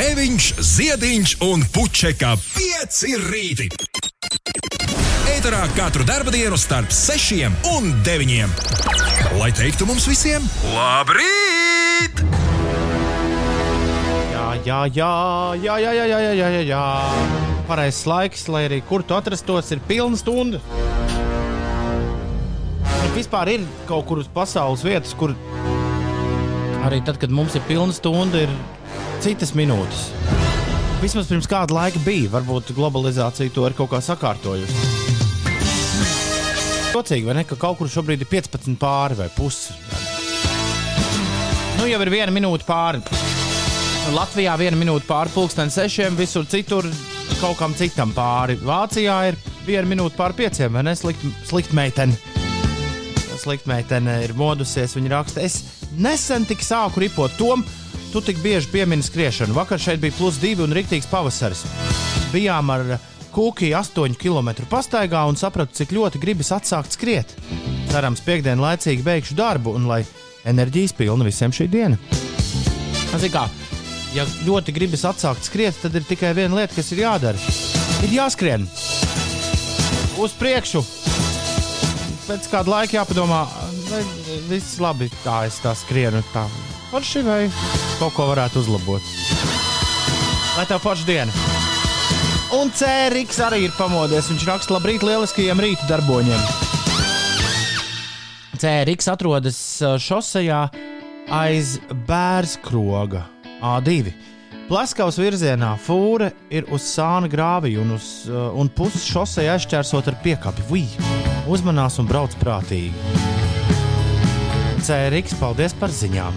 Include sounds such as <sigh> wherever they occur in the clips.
Grēviņš, Ziediņš un Puķeka 5 rīti. Eterā katru dienu starp 6 un 9. Lai teiktu mums visiem, labrīt! Jā, jā, jā, jā, jā, jā, jā, jā, jā, jā. Pareizs laiks, lai arī kur tu atrastos, ir pilna stunda. Bet vispār ir kaut kur uz pasaules vietas, kur arī tad, kad mums ir pilna stunda, ir citas minūtes. Vismaz pirms kāda laika bija. Varbūt globalizācija to ir kaut kā sakārtojusi. Jocīgi, vai ne? Ka kaut kur šobrīd ir 15 pāri vai pusi. Nu, jau ir viena minūte pāri. Latvijā viena minūte pāri pulksten sešiem, visur citur kaut kam citam pāri. Vācijā ir viena minūte pāri pieciem, vai ne? Slikt, slikt meitene. Slikt meitene ir modusies, viņa raksta. Es nesen tik sāku ripot tom, tu tik bieži piemini skriešanu. Vakar šeit bija plus divi un rīktīgs pavasaris. Bijām ar kūki 8 km pastaigā un sapratu, cik ļoti gribas atsākt skriet. Cerams, piekdienā laicīgi beigšu darbu un lai enerģijas pilna visiem šī diena. Zin kā, ja ļoti gribas atsākt skriet, tad ir tikai viena lieta, kas ir jādara. Ir jāskrien uz priekšu. Pēc kāda laika jāpadomā, vai viss labi, tā es tā skrienu. Tā forši vai kaut ko varētu uzlabot. Lai tev forša diena! Un Cēriks arī ir pamodies. Viņš raksta labrīt lieliskajiem rīta darboņiem. Cēriks atrodas šosejā aiz bērskroga A2. Plaskavas virzienā fūre ir uz sāna grāvī un, uz, un puses šosei aizķērsot ar piekapi. Vui! Uzmanās un brauc prātīgi. Cēriks, paldies par ziņām.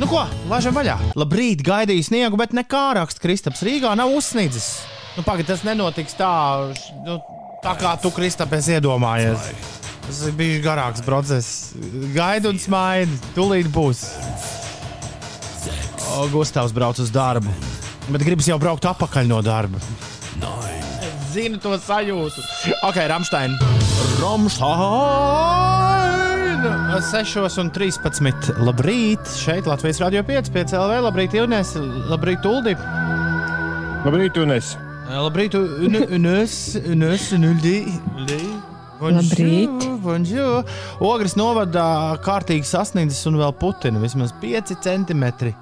Nu ko, laižam vaļā. Labrīt, gaidīju sniegu, bet nekā raksta Kristaps Rīgā nav uzsnidzis. Nu, Pagaid, tas nenotiks tā, nu, tā kā tu, Kristap, esi iedomājies. Tas ir bijis garāks process. Gaida un smaida. Tūlīt būs. O, Gustavs brauc uz darbu. Bet gribas jau braukt atpakaļ no darba. Es zinu to sajūtu. Ok, Rāmstein. Rāmstein! 6 un 13. Labrīt! Šeit Latvijas Rādio 5, 5 LV. Labrīt, Ilnēs! Labrīt, Uldi! Labrīt, Unes! Labrīt, Unes! Unes, Uldi! Labrīt. Bonjour. Ogres novadā kārtīgi sasniedzis un vēl putina. Vismaz 5 centimetri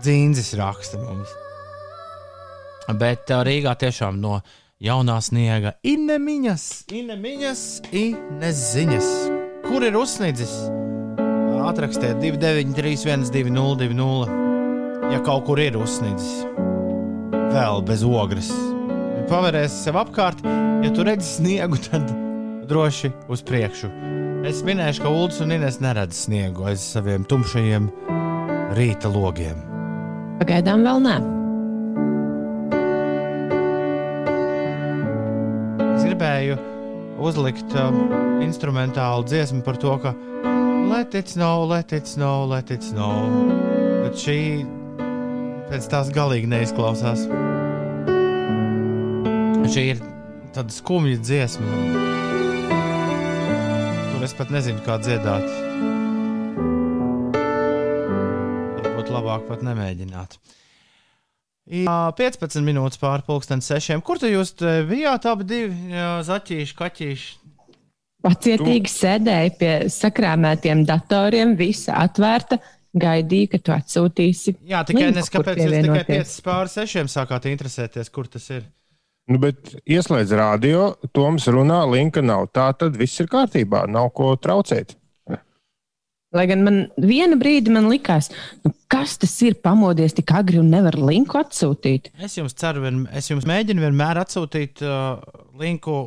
dzīnzis raksta mums. Bet Rīgā tiešām no jaunā sniega inemiņas, inemiņas, ineziņas. Kur ir uzsniedzis? Atrakstiet 293, 1202, ja kaut kur ir uzsniedzis. Vēl bez ogres. Pavērēs sev apkārt, ja tu redzi sniegu, tad droši uz priekšu. Es minēšu, ka Ulas un Inês neredz sniegu aiz saviem tumšajiem rīta logiem. Pagaidām vēl nē. Es gribēju uzlikt um, instrumentālu dziesmu par to, ka let it snow, let it snow, let it snow. Bet šī pēc tās galīgi neizklausās. Šī ir tāda skumja dziesma, kur es pat nezinu, kā dziedāt. Varbūt labāk pat nemēģināt. Jā, 15 minūtes pārpusdienas sešiem. Kur tu jūs te bijāt? Abi divi zaķīši, kaķīši. Pacietīgi sēdēja pie sakrāmētiem datoriem, visa atvērta, gaidīja, ka tu atsūtīsi. Jā, tikai linku, nes, kāpēc jūs tikai pievienoties. 5 pār 6 sākāt interesēties, kur tas ir. Nu, bet ieslēdz radio, Toms runā, linka nav. Tā tad viss ir kārtībā, nav ko traucēt. Lai gan man viena brīdi man likās, nu, kas tas ir pamodies tik agri un nevar linku atsūtīt. Es jums ceru, vien, es jums mēģinu vienmēr atsūtīt uh, linku.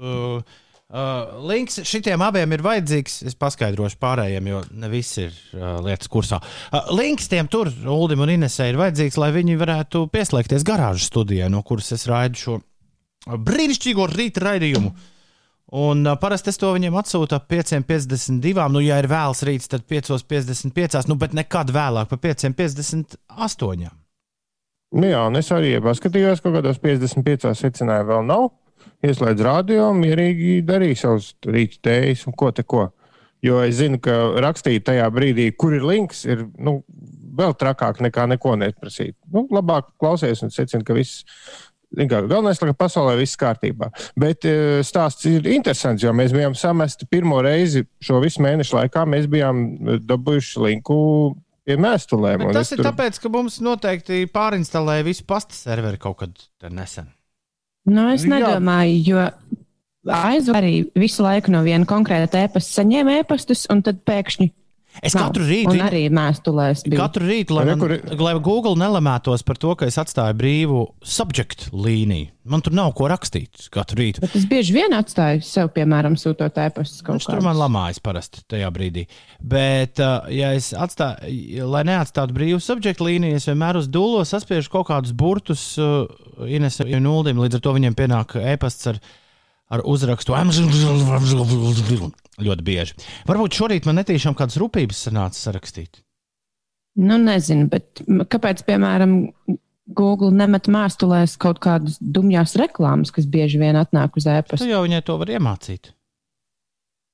Uh, uh, links šitiem abiem ir vajadzīgs. Es paskaidrošu pārējiem, jo ne viss ir uh, lietas kursā. Uh, links tiem tur, Ulim un Inesē, ir vajadzīgs, lai viņi varētu pieslēgties garāžas studijai, no kuras es raidu šo brīnišķīgo rīta raidījumu. Un uh, parasti es to viņiem atsūtu ap 5,52. Nu, ja ir vēls rīts, tad 5,55. Nu, bet nekad vēlāk par 5,58. Nu, jā, un es arī paskatījos, ka kaut kādos 55 secinājumu vēl nav. Ieslēdz radio, mierīgi darīja savus rīta tējas un ko te ko. Jo es zinu, ka rakstīt tajā brīdī, kur ir links, ir nu, vēl trakāk nekā neko neprasīt. Nu, labāk klausies un secini, ka viss. Galvenais, ka pasaulē viss kārtībā. Bet uh, stāsts ir interesants, jo mēs bijām samesti pirmo reizi šo visu mēnešu laikā. Mēs bijām dabūjuši linku pie mēstulēm. Tas ir tur... tāpēc, ka mums noteikti pārinstalēja visu pasta serveri kaut kad nesen. Nu, es nedomāju, jo aizvāju arī visu laiku no viena konkrēta e-pasta saņēmu e-pastus, un tad pēkšņi Es Nav. katru rītu, un arī mēstulēs, biju. katru rītu lai, man, lai Google nelemētos par to, ka es atstāju brīvu subjektu līniju. Man tur nav ko rakstīt katru rītu. Bet es bieži vien atstāju sev, piemēram, sūtot e-pastus kaut kādā. Tur man lamājas parasti tajā brīdī. Bet, uh, ja es atstāju, lai neatstātu brīvu subjektu līniju, es vienmēr uz dūlo saspiežu kaut kādus burtus uh, Inesam un Uldim. Līdz ar to viņiem pienāk e-pasts ar, ar uzrakstu ļoti bieži. Varbūt šorīt man netīšām kādas rūpības sanāca sarakstīt. Nu, nezinu, bet kāpēc, piemēram, Google nemet mēstulēs kaut kādas dumjās reklāmas, kas bieži vien atnāk uz e-pasta? Jau viņai to var iemācīt.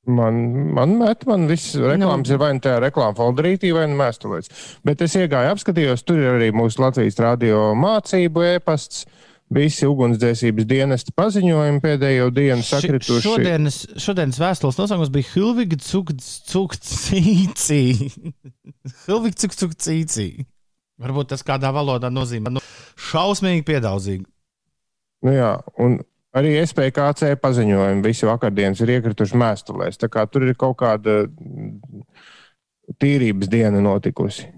Man, man met, man viss reklāmas nu. ir vai nu tajā reklāmas folderītī, vai nu mēstulēs. Bet es iegāju, apskatījos, tur ir arī mūsu Latvijas radio mācību e-pasts. Uh, visi ugunsdzēsības dienesta paziņojumi pēdējo dienu sakrituši. Šodienas, šodienas vēstules nosaukums bija Hilviga Cukcīcī. <laughs> Hilviga Cukcīcī. Varbūt tas kādā valodā nozīmē nu, šausmīgi piedaudzīgi. Nu jā, un arī SPKC paziņojumi visi vakardienas ir iekrituši mēstulēs. Tā kā tur ir kaut kāda tīrības diena notikusi.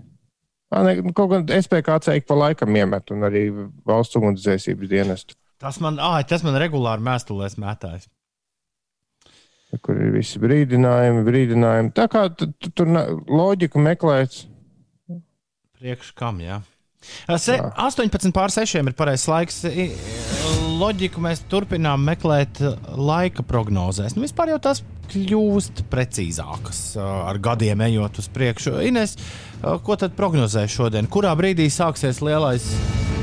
Ne, kaut gan SPKC ik pa laikam iemet, un arī valsts ugunsdzēsības dienestu. Tas man, ah, tas man regulāri mēstulēs mētājs. Kur ir visi brīdinājumi, brīdinājumi. Tā kā tu, tu, tur loģika meklēts. Priekš kam, jā. Se, jā. 18 pār 6 ir pareizais laiks. Loģiku mēs turpinām meklēt laika prognozēs. Nu, vispār jau tas kļūst precīzākas ar gadiem ejot uz priekšu. Ines, ko tad prognozē šodien? Kurā brīdī sāksies lielais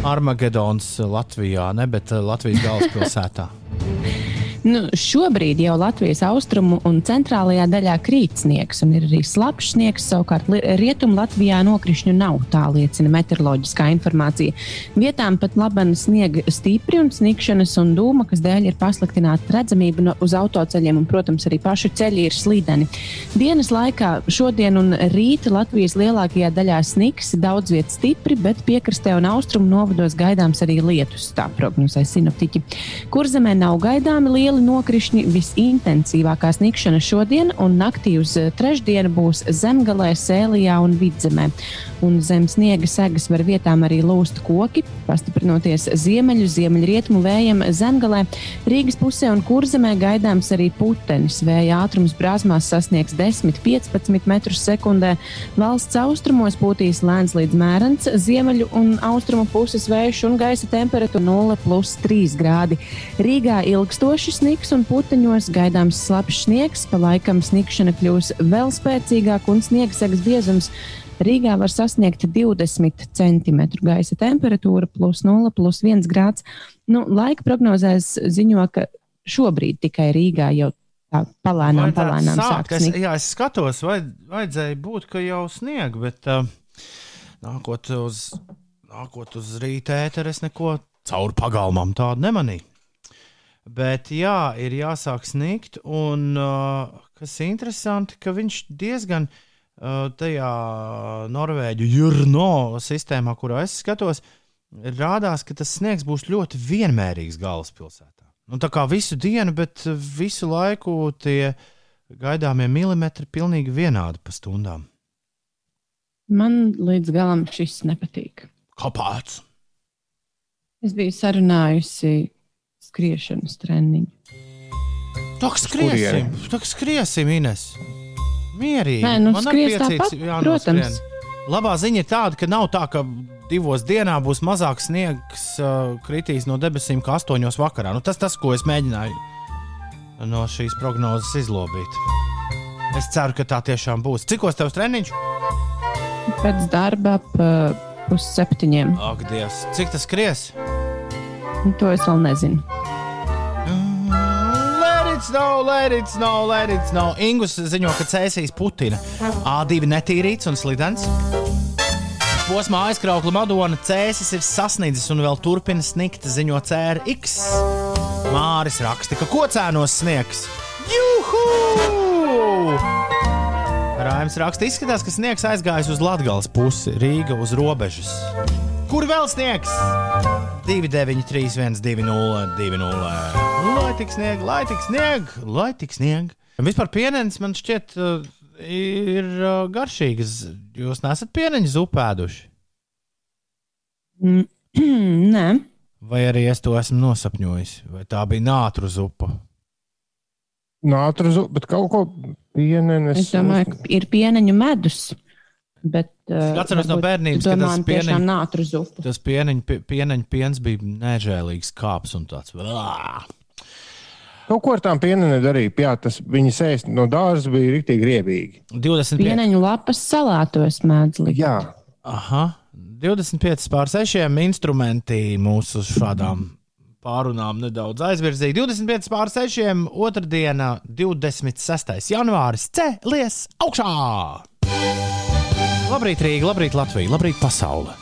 Armagedons Latvijā, ne bet Latvijas galvaspilsētā? <laughs> Nu, šobrīd jau Latvijas austrumu un centrālajā daļā krīt sniegs, un ir arī slapjš sniegs. Savukārt rietumu Latvijā nokrišņu nav, tā liecina meteoroloģiskā informācija. Vietām pat labana sniega stipri un snikšanas un dūma, kas dēļ ir pasliktināta redzamība no, uz autoceļiem, un, protams, arī paši ceļi ir slīdeni. Dienas laikā šodien un rīt Latvijas lielākajā daļā sniks, daudz vietas stipri, bet piekrastē un austrumu novados gaidāms arī lietus, tā prognozē sinoptiķi. Kurzemē nav gaidāmi lieli lieli nokrišņi, visintensīvākā sniegšana šodien un naktī uz eh, trešdienu būs zemgalē, sēlijā un vidzemē. Un zem sniega segas var vietām arī lūst koki, pastiprinoties ziemeļu, ziemeļrietumu vējiem zemgalē. Rīgas pusē un kurzemē gaidāms arī putenis. Vēja ātrums brāzmās sasniegs 10-15 metrus sekundē. Valsts austrumos pūtīs lēns līdz mērens, ziemeļu un austrumu puses vējš un gaisa temperatūra 0,3 grādi. Rīgā ilgstoši sniks un puteņos gaidāms slapjš sniegs, pa laikam sniegšana kļūs vēl spēcīgāka un sniegsagas biezums. Rīgā var sasniegt 20 cm gaisa temperatūra, plus 0, plus 1 grāds. Nu, laika prognozēs ziņo, ka šobrīd tikai Rīgā jau tā palēnām, palēnām sāk sniegt. Es, jā, es skatos, vai vajadzēja būt, ka jau snieg, bet uh, nākot uz, nākot uz rīta ēteru, es neko cauri pagalmam tādu nemanīju. Bet jā, ir jāsāk sniegt. Un uh, kas interesanti, ka viņš diezgan uh, tajā Norvēģu jurno sistēmā, kurā es skatos, rādās, ka tas sniegs būs ļoti vienmērīgs galvaspilsētā. Nu, tā kā visu dienu, bet visu laiku tie gaidāmie milimetri ir pilnīgi vienādi pa stundām. Man līdz galam šis nepatīk. Kāpēc? Es biju sarunājusi skriešanas treniņu. Tā kā skriesim, tā kā skriesim, Ines. Mierīgi. Nē, nu, Man ir piecīts, protams. Labā ziņa ir tāda, ka nav tā, ka divos dienā būs mazāk sniegs uh, kritīs no debesīm kā astoņos vakarā. Nu, tas tas, ko es mēģināju no šīs prognozes izlobīt. Es ceru, ka tā tiešām būs. Cikos tev treniņš? Pēc darba ap uh, pusseptiņiem. Ak, Dievs, cik tas skries? To es vēl nezinu. Snow, let it snow, let it snow. Ingus ziņo, ka cēsīs Putina. A2 netīrīts un slidens. posmā aizkraukla Madona cēsis ir sasniedzis un vēl turpina sniegt, ziņo CRX. Māris raksta, ka kocēnos sniegs. Juhu! Raims raksta, izskatās, ka sniegs aizgājis uz Latvijas pusi, Rīga uz robežas. Kur vēl sniegs? 293, 120, 20. Lai tik snieg, lai tik snieg, lai tik snieg. Vispār pienens man šķiet uh, ir uh, garšīgas. Jūs nesat pieneņu zupēduši? Mm, <clears throat> Nē, Vai arī es to esmu nosapņojis? Vai tā bija nātru zupa? Nātru zupa, bet kaut ko pienenes. es domāju, ka ir pieneņu medus. Bet, uh, atceros no bērnības, tu ka domā tas pieneņu- nātru zupu. Tas pieneņu, pie- pieneņu piens bija nežēlīgs kāps un tāds. Vā! Kaut ko ar tām pienenēm darīja. Jā, tas viņa sēst no dārza bija rīktīgi riebīgi. 25. Pieneņu lapas salātos mēdz likt. Jā, Aha, 25 pār 6 instrumenti mūsu šādām pārunām nedaudz aizvirzīja. 25 pār 6, otrdiena, 26. janvāris, cēlies augšā! Labrīt, Rīga, labrīt, Latvija, labrīt, pasaule!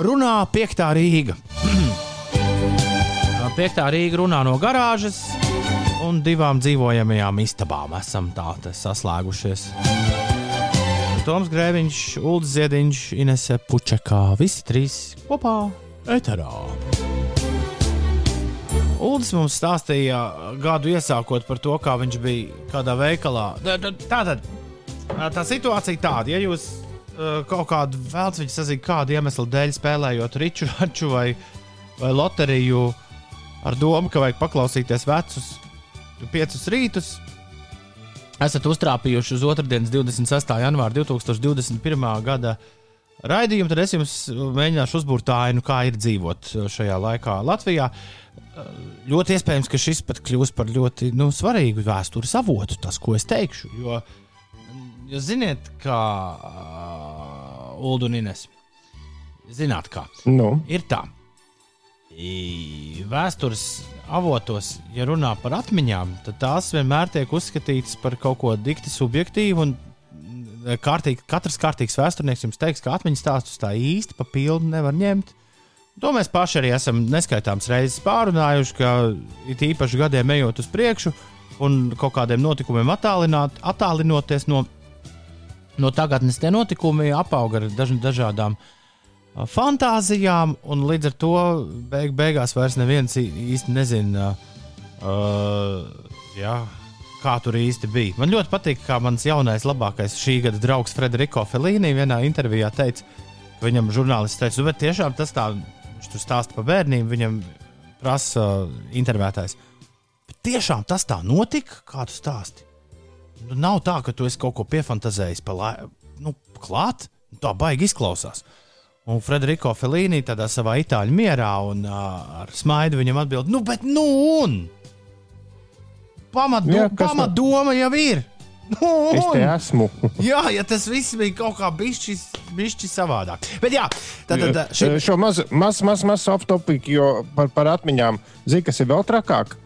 Runā piektā Rīga. <clears throat> Piektā Rīga runā no garāžas un divām dzīvojamajām istabām. Esam tā saslēgušies. Toms Grēviņš, Ulrichs Ziediņš, Inese Pučakā. Visi trīs kopā eterā. Ulrichs mums stāstīja gadu iesākot par to, kā viņš bija kādā veikalā. Tātad tā situācija tāda, ja jūs uh, kaut kādu vēlaties sazīt, kādu iemeslu dēļ spēlējot riču, raču vai, vai loteriju ar domu, ka vajag paklausīties vecus piecus rītus, esat uztrāpījuši uz otrdienas, 26. janvāra 2021. gada raidījumu, tad es jums mēģināšu uzbūrt ainu, kā ir dzīvot šajā laikā Latvijā. Ļoti iespējams, ka šis pat kļūs par ļoti nu, svarīgu vēstures avotu, tas, ko es teikšu. Jo, jūs ziniet, kā uh, Ulu un Ines. Zināt, kā nu, ir tā. I- Vēstures avotos, ja runā par atmiņām, tad tās vienmēr tiek uzskatītas par kaut ko dikti subjektīvu. un, mm, Kārtīgi, katrs kārtīgs vēsturnieks jums teiks, ka atmiņas stāstus tā īsti pa pilnu nevar ņemt. To mēs paši arī esam neskaitāmas reizes pārunājuši, ka it īpaši gadiem ejot uz priekšu un kaut kādiem notikumiem attālinoties no, no tagadnes, tie notikumi apauga ar daž, dažādām fantāzijām, un līdz ar to beig, beigās vairs neviens īsti nezina, uh, jā, kā tur īsti bija. Man ļoti patīk, kā mans jaunais, labākais šī gada draugs Frederiko Felīni vienā intervijā teica, ka viņam žurnālists teica, nu, bet tiešām tas tā, viņš tur stāsta par bērniem, viņam prasa uh, intervētājs. Bet tiešām tas tā notika, kā tu stāsti. Nu, nav tā, ka tu esi kaut ko piefantazējis pa lai, nu, klāt. Tā baigi izklausās. Un Frederiko Felīni tādā savā itāļu mierā un uh, ar smaidu viņam atbild, nu, bet nu un! Pamatdoma, pamat doma jau ir! Nu, es te esmu. <laughs> Jā, ja tas viss bija kaut kā bišķis, bišķis savādāk. Bet jā, tad, tad šī, Šo mazu, mazu, mazu, mazu off-topic, jo par, par atmiņām, zini, kas ir vēl trakāk.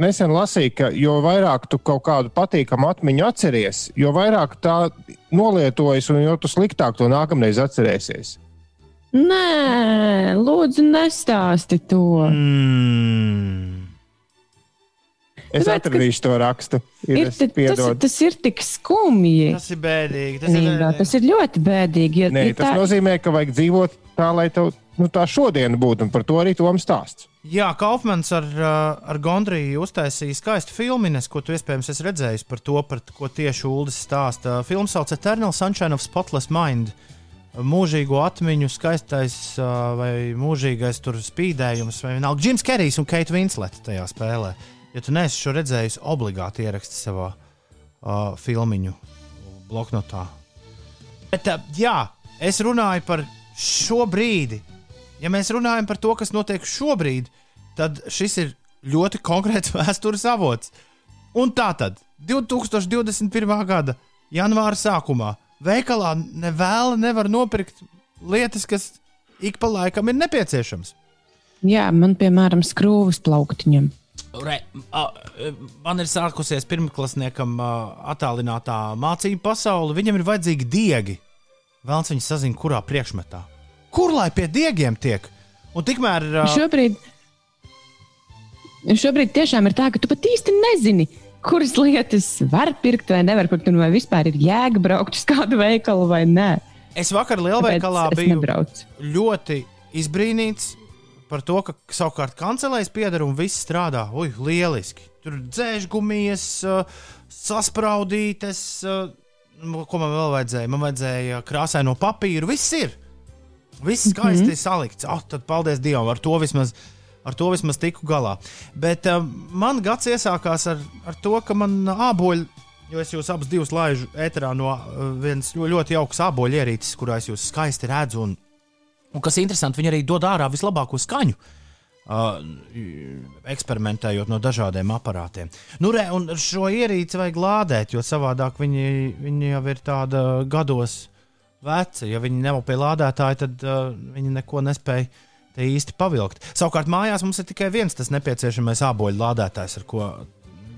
Nesen lasīju, ka jo vairāk tu kaut kādu patīkamu atmiņu atceries, jo vairāk tā nolietojas, un jo tu sliktāk to nākamreiz atcerēsies. Nē, lūdzu, nestāsti to. mm, Es Tāpēc, atradīšu to rakstu. Ir, Ir, tas, tas, ir tik skumji. tas ir bēdīgi. Tas ir Nīgā, bēdīgi. tas ir ļoti bēdīgi. Ja, Nē, tas nozīmē, ka vajag dzīvot tā, lai tev nu, tā šodiena būtu, un par to arī Toms stāsts. Jā, Kaufmans ar, uh, ar Gondriju uztaisīja skaistu filmu, ko tu iespējams esi redzējis par to, par ko tieši Ulas stāsta. Filma sauc Eternal Sunshine of Spotless Mind. Mūžīgo atmiņu, skaistais uh, vai mūžīgais tur spīdējums, vai vienalga. Džims Kerijs un Keita Vinsleta tajā spēlē. Ja tu neesi šo redzējis, obligāti ieraksti savā uh, filmiņu bloknotā. Bet, uh, jā, es runāju par šo brīdi. Ja mēs runājam par to, kas notiek šobrīd, tad šis ir ļoti konkrēts <laughs> vēstures avots. Un tā tad 2021. gada janvāra sākumā veikalā nevēla nevar nopirkt lietas, kas ik pa laikam ir nepieciešamas. Jā, man piemēram skrūvis plauktiņam. Re, a, e, man ir sākusies pirmklasniekam a, attālinātā mācību pasaule. Viņam ir vajadzīgi diegi. Vēlams viņu sazina, kurā priekšmetā. Kur lai pie diegiem tiek? Un tikmēr. Uh, Šobrīd, šobrīd tiešām ir tā, ka tu pat īsti nezini, kuras lietas var pirkt vai nevar pirkt, un vai vispār ir jēga braukt uz kādu veikalu vai nē. Es vakar lielveikalā es biju nebraucu. ļoti izbrīnīts par to, ka savukārt kancelēs pieder un viss strādā. Ui, lieliski! Tur dzēžgumijas, saspraudītes, uh, nu, ko man vēl vajadzēja? Man vajadzēja krāsaino papīru. Viss ir! Viss skaisti mm -hmm. salikts. Oh, tad paldies Dievam, ar to vismaz. Ar to vismaz tiku galā. Bet uh, man gads iesākās ar, ar to, ka man āboļi, jo es jūs abus divus laižu ēterā no uh, vienas ļoti, ļoti jaukas āboļu ierīces, kurā es jūs skaisti redzu. Un, un kas interesanti, viņi arī dod ārā vislabāko skaņu. Uh, eksperimentējot no dažādiem aparātiem. Nu, re, un šo ierīci vajag lādēt, jo savādāk viņi, viņi jau ir tāda gados veci. Ja viņi nav pie lādētāja, tad uh, viņi neko nespēja te īsti pavilkt. Savukārt mājās mums ir tikai viens tas nepieciešamais āboļu lādētājs, ar ko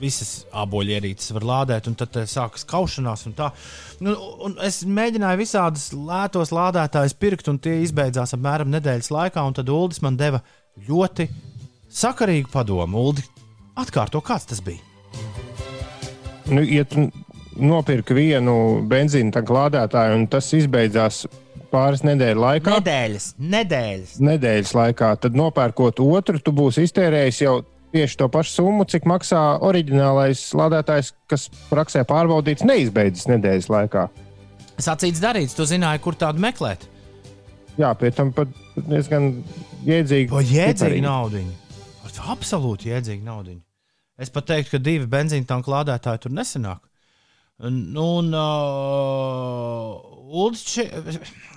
visas āboļu ierīces var lādēt, un tad sākas kaušanās. Un tā. nu, un es mēģināju visādus lētos lādētājus pirkt, un tie izbeidzās apmēram nedēļas laikā. un Tad Uldis man deva ļoti sakarīgu padomu. Uldi, atkārto, kāds tas bija. Nu, ja tu nopirki vienu benzīna lādētāju, un tas izbeidzās pāris nedēļu laikā, Nedēļas, nedēļas. nedēļas laikā, tad nopērkot otru, tu būsi iztērējis jau tieši to pašu summu, cik maksā oriģinālais lādētājs, kas praksē pārbaudīts neizbeidzas nedēļas laikā. Sacīts darīts, tu zināji, kur tādu meklēt. Jā, pie tam pat diezgan jēdzīgi. O, jēdzīgi naudiņu. Absolūti jēdzīgi naudiņu. Es pat teiktu, ka divi benzīna tanku lādētāji tur nesenāk. Un, un uh,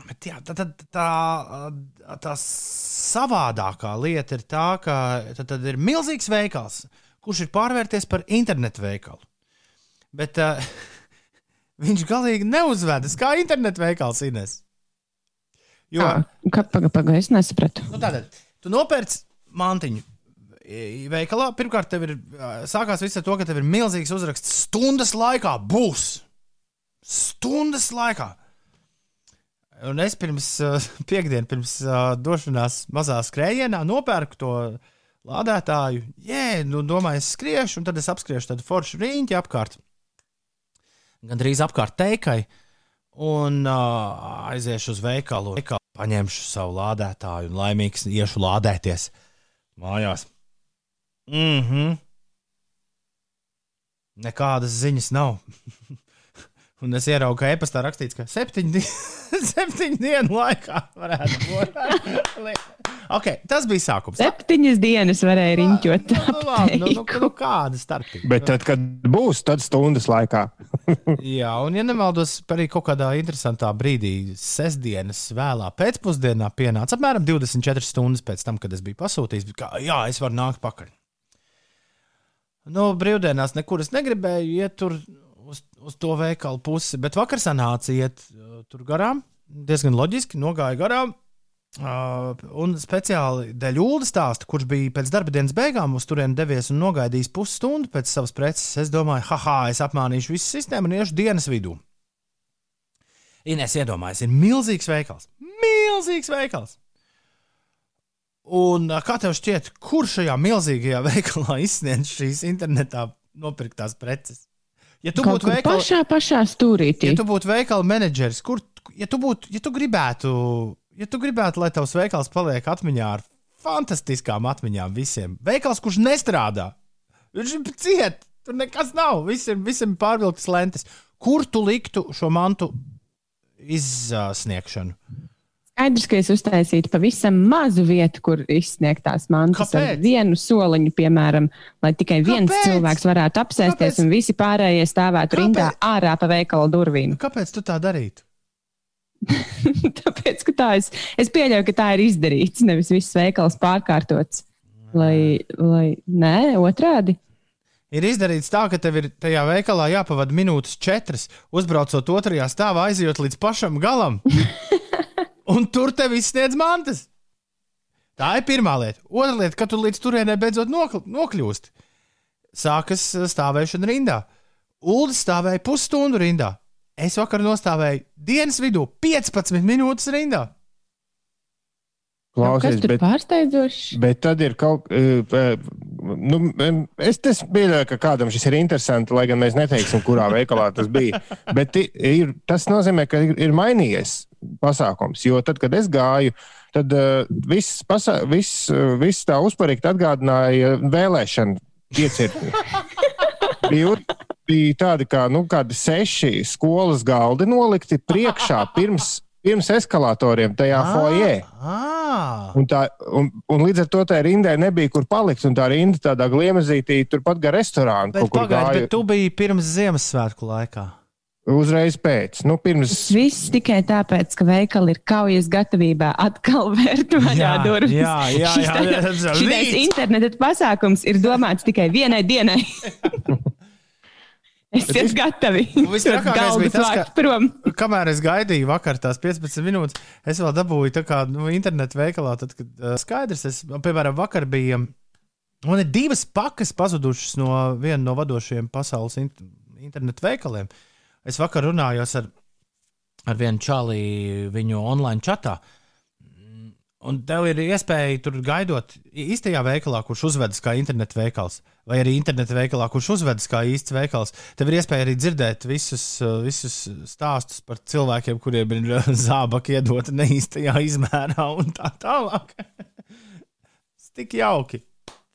bet jā, tā, tā, tā, tā savādākā lieta ir tā, ka tad, tad ir milzīgs veikals, kurš ir pārvērties par internetu veikalu. Bet uh, <laughs> viņš galīgi neuzvedas kā internetu veikals Ines. Jo, Jā, kā pagaidi, paga, es nesapratu. Nu, tātad, tu nopērci mantiņu veikalā. Pirmkārt, tev ir sākās viss ar to, ka tev ir milzīgs uzraksts. Stundas laikā būs. Stundas laikā. Un es pirms <laughs> piekdienas, pirms došanās mazā skrējienā, nopērku to lādētāju. Jē, nu, domāju, es skriešu, un tad es apskriešu tādu foršu riņķi apkārt. Gan drīz apkārt teikai. Un uh, aiziešu uz veikalu, veikalu, paņemšu savu lādētāju un laimīgs iešu lādēties mājās. Mhm. Nekādas ziņas nav. <laughs> un es ieraugu, ka e-pastā rakstīts, ka septiņu, di <laughs> septiņu dienu laikā varētu būt. <laughs> okay, tas bija sākums. Septiņas dienas varēja riņķot. Nu, labi, nu, nu, nu, kāda starpība? Bet tad, kad būs, tad stundas laikā. Jā, un, ja nemaldos, arī kaut kādā interesantā brīdī, sestdienas vēlā pēcpusdienā pienāca apmēram 24 stundas pēc tam, kad es biju pasūtījis. Kā, jā, es varu nākt pakaļ. Nu, brīvdienās nekur es negribēju iet tur uz, uz to veikalu pusi, bet vakar sanāca iet uh, tur garām. Diezgan loģiski nogāja garām. Uh, un speciāli dēļ Ulu stāsta, kurš bija pēc darba dienas beigām uz turieni devies un nogaidījis pusstundu pēc savas preces, es domāju, haha, es apmānīšu visu sistēmu un iešu dienas vidū. Ines iedomājas, ir milzīgs veikals. Milzīgs veikals! Un kā tev šķiet, kur šajā milzīgajā <laughs> veikalā izsniedz šīs internetā nopirktās preces? Ja tu būtu veikala, pašā, pašā stūrītī. ja tu būtu veikala menedžeris, kur, ja tu, būtu, ja tu gribētu, ja tu gribētu, lai tavs veikals paliek atmiņā ar fantastiskām atmiņām visiem, veikals, kurš nestrādā, viņš ir ciet, tur nekas nav, visiem, visiem pārvilktas lentes. Kur tu liktu šo mantu izsniegšanu? Skaidrs, ka es uztaisītu pavisam mazu vietu, kur izsniegt tās mantas ar Kāpēc? vienu soliņu, piemēram, lai tikai viens Kāpēc? cilvēks varētu apsēsties Kāpēc? un visi pārējie stāvētu Kāpēc? rindā ārā pa veikala durvīm. Kāpēc tu tā darītu? <laughs> Tāpēc, ka tā es, es pieļauju, ka tā ir izdarīts, nevis viss veikals pārkārtots. Lai, lai nē, otrādi. Ir izdarīts tā, ka tev ir tajā veikalā jāpavada minūtes četras, uzbraucot otrajā stāvā, aizjot līdz pašam galam. <laughs> Un tur tev izsniedz mantas. Tā ir pirmā lieta. Otra lieta, ka tu līdz turienei beidzot nokl nokļūsti. Sākas uh, stāvēšana rindā. Uldis stāvēja pusstundu rindā. Es vakar nostāvēju dienas vidū 15 minūtes rindā. Nu, kas Klausies, tur bet, pārsteidzoši? bet tad ir kaut kas. Nu, es pieļauju, ka kādam šis ir interesants, lai gan mēs neteiksim, kurā veikalā tas bija. Bet ir, tas nozīmē, ka ir, ir mainījies pasākums. Jo tad, kad es gāju, tad uh, viss, pasā, viss, uh, viss tā uzparīgi atgādināja vēlēšanu iecirkni. Bija, bija tādi kā nu, seši skolas galdi nolikti priekšā pirms, pirms eskalatoriem tajā foijē. Ah, Un, tā, un, un līdz ar to tā rindai nebija kur palikt. Tā rinda tādā gliemezītī, turpat gar restorānu. pagaidi, gāja bet tu biji pirms Ziemassvētku laikā. Uzreiz pēc. Nu, pirms, viss tikai tāpēc, ka veikali ir kaujas gatavībā atkal <laughs> vērt vaļā durvis. jā, jā, Šis jā, tā- jā, jā, rīt. interneta pasākums ir domāts tikai vienai dienai. <laughs> Esiet gatavi. <laughs> Vistrakākais Galdas bija tas, ka- prom. Kamēr es gaidīju vakar tās 15 minūtes, es vēl dabūju tā kā nu, internetu veikalā. Tad, kad uh, skaidrs, es, piemēram, vakar bija. Man ir divas pakas pazudušas no viena no vadošajiem pasaules int internetu veikaliem. Es vakar runāju ar, ar vienu čāli viņu online chatā. Un tev ir iespēja tur gaidot īstajā veikalā, kurš uzvedas kā internetu veikals, vai arī internetu veikalā, kurš uzvedas kā īsts veikals. Tev ir iespēja arī dzirdēt visus, visus stāstus par cilvēkiem, kuriem ir <laughs> zābaki iedota neīstajā izmērā un tā tālāk. <laughs> Tik jauki,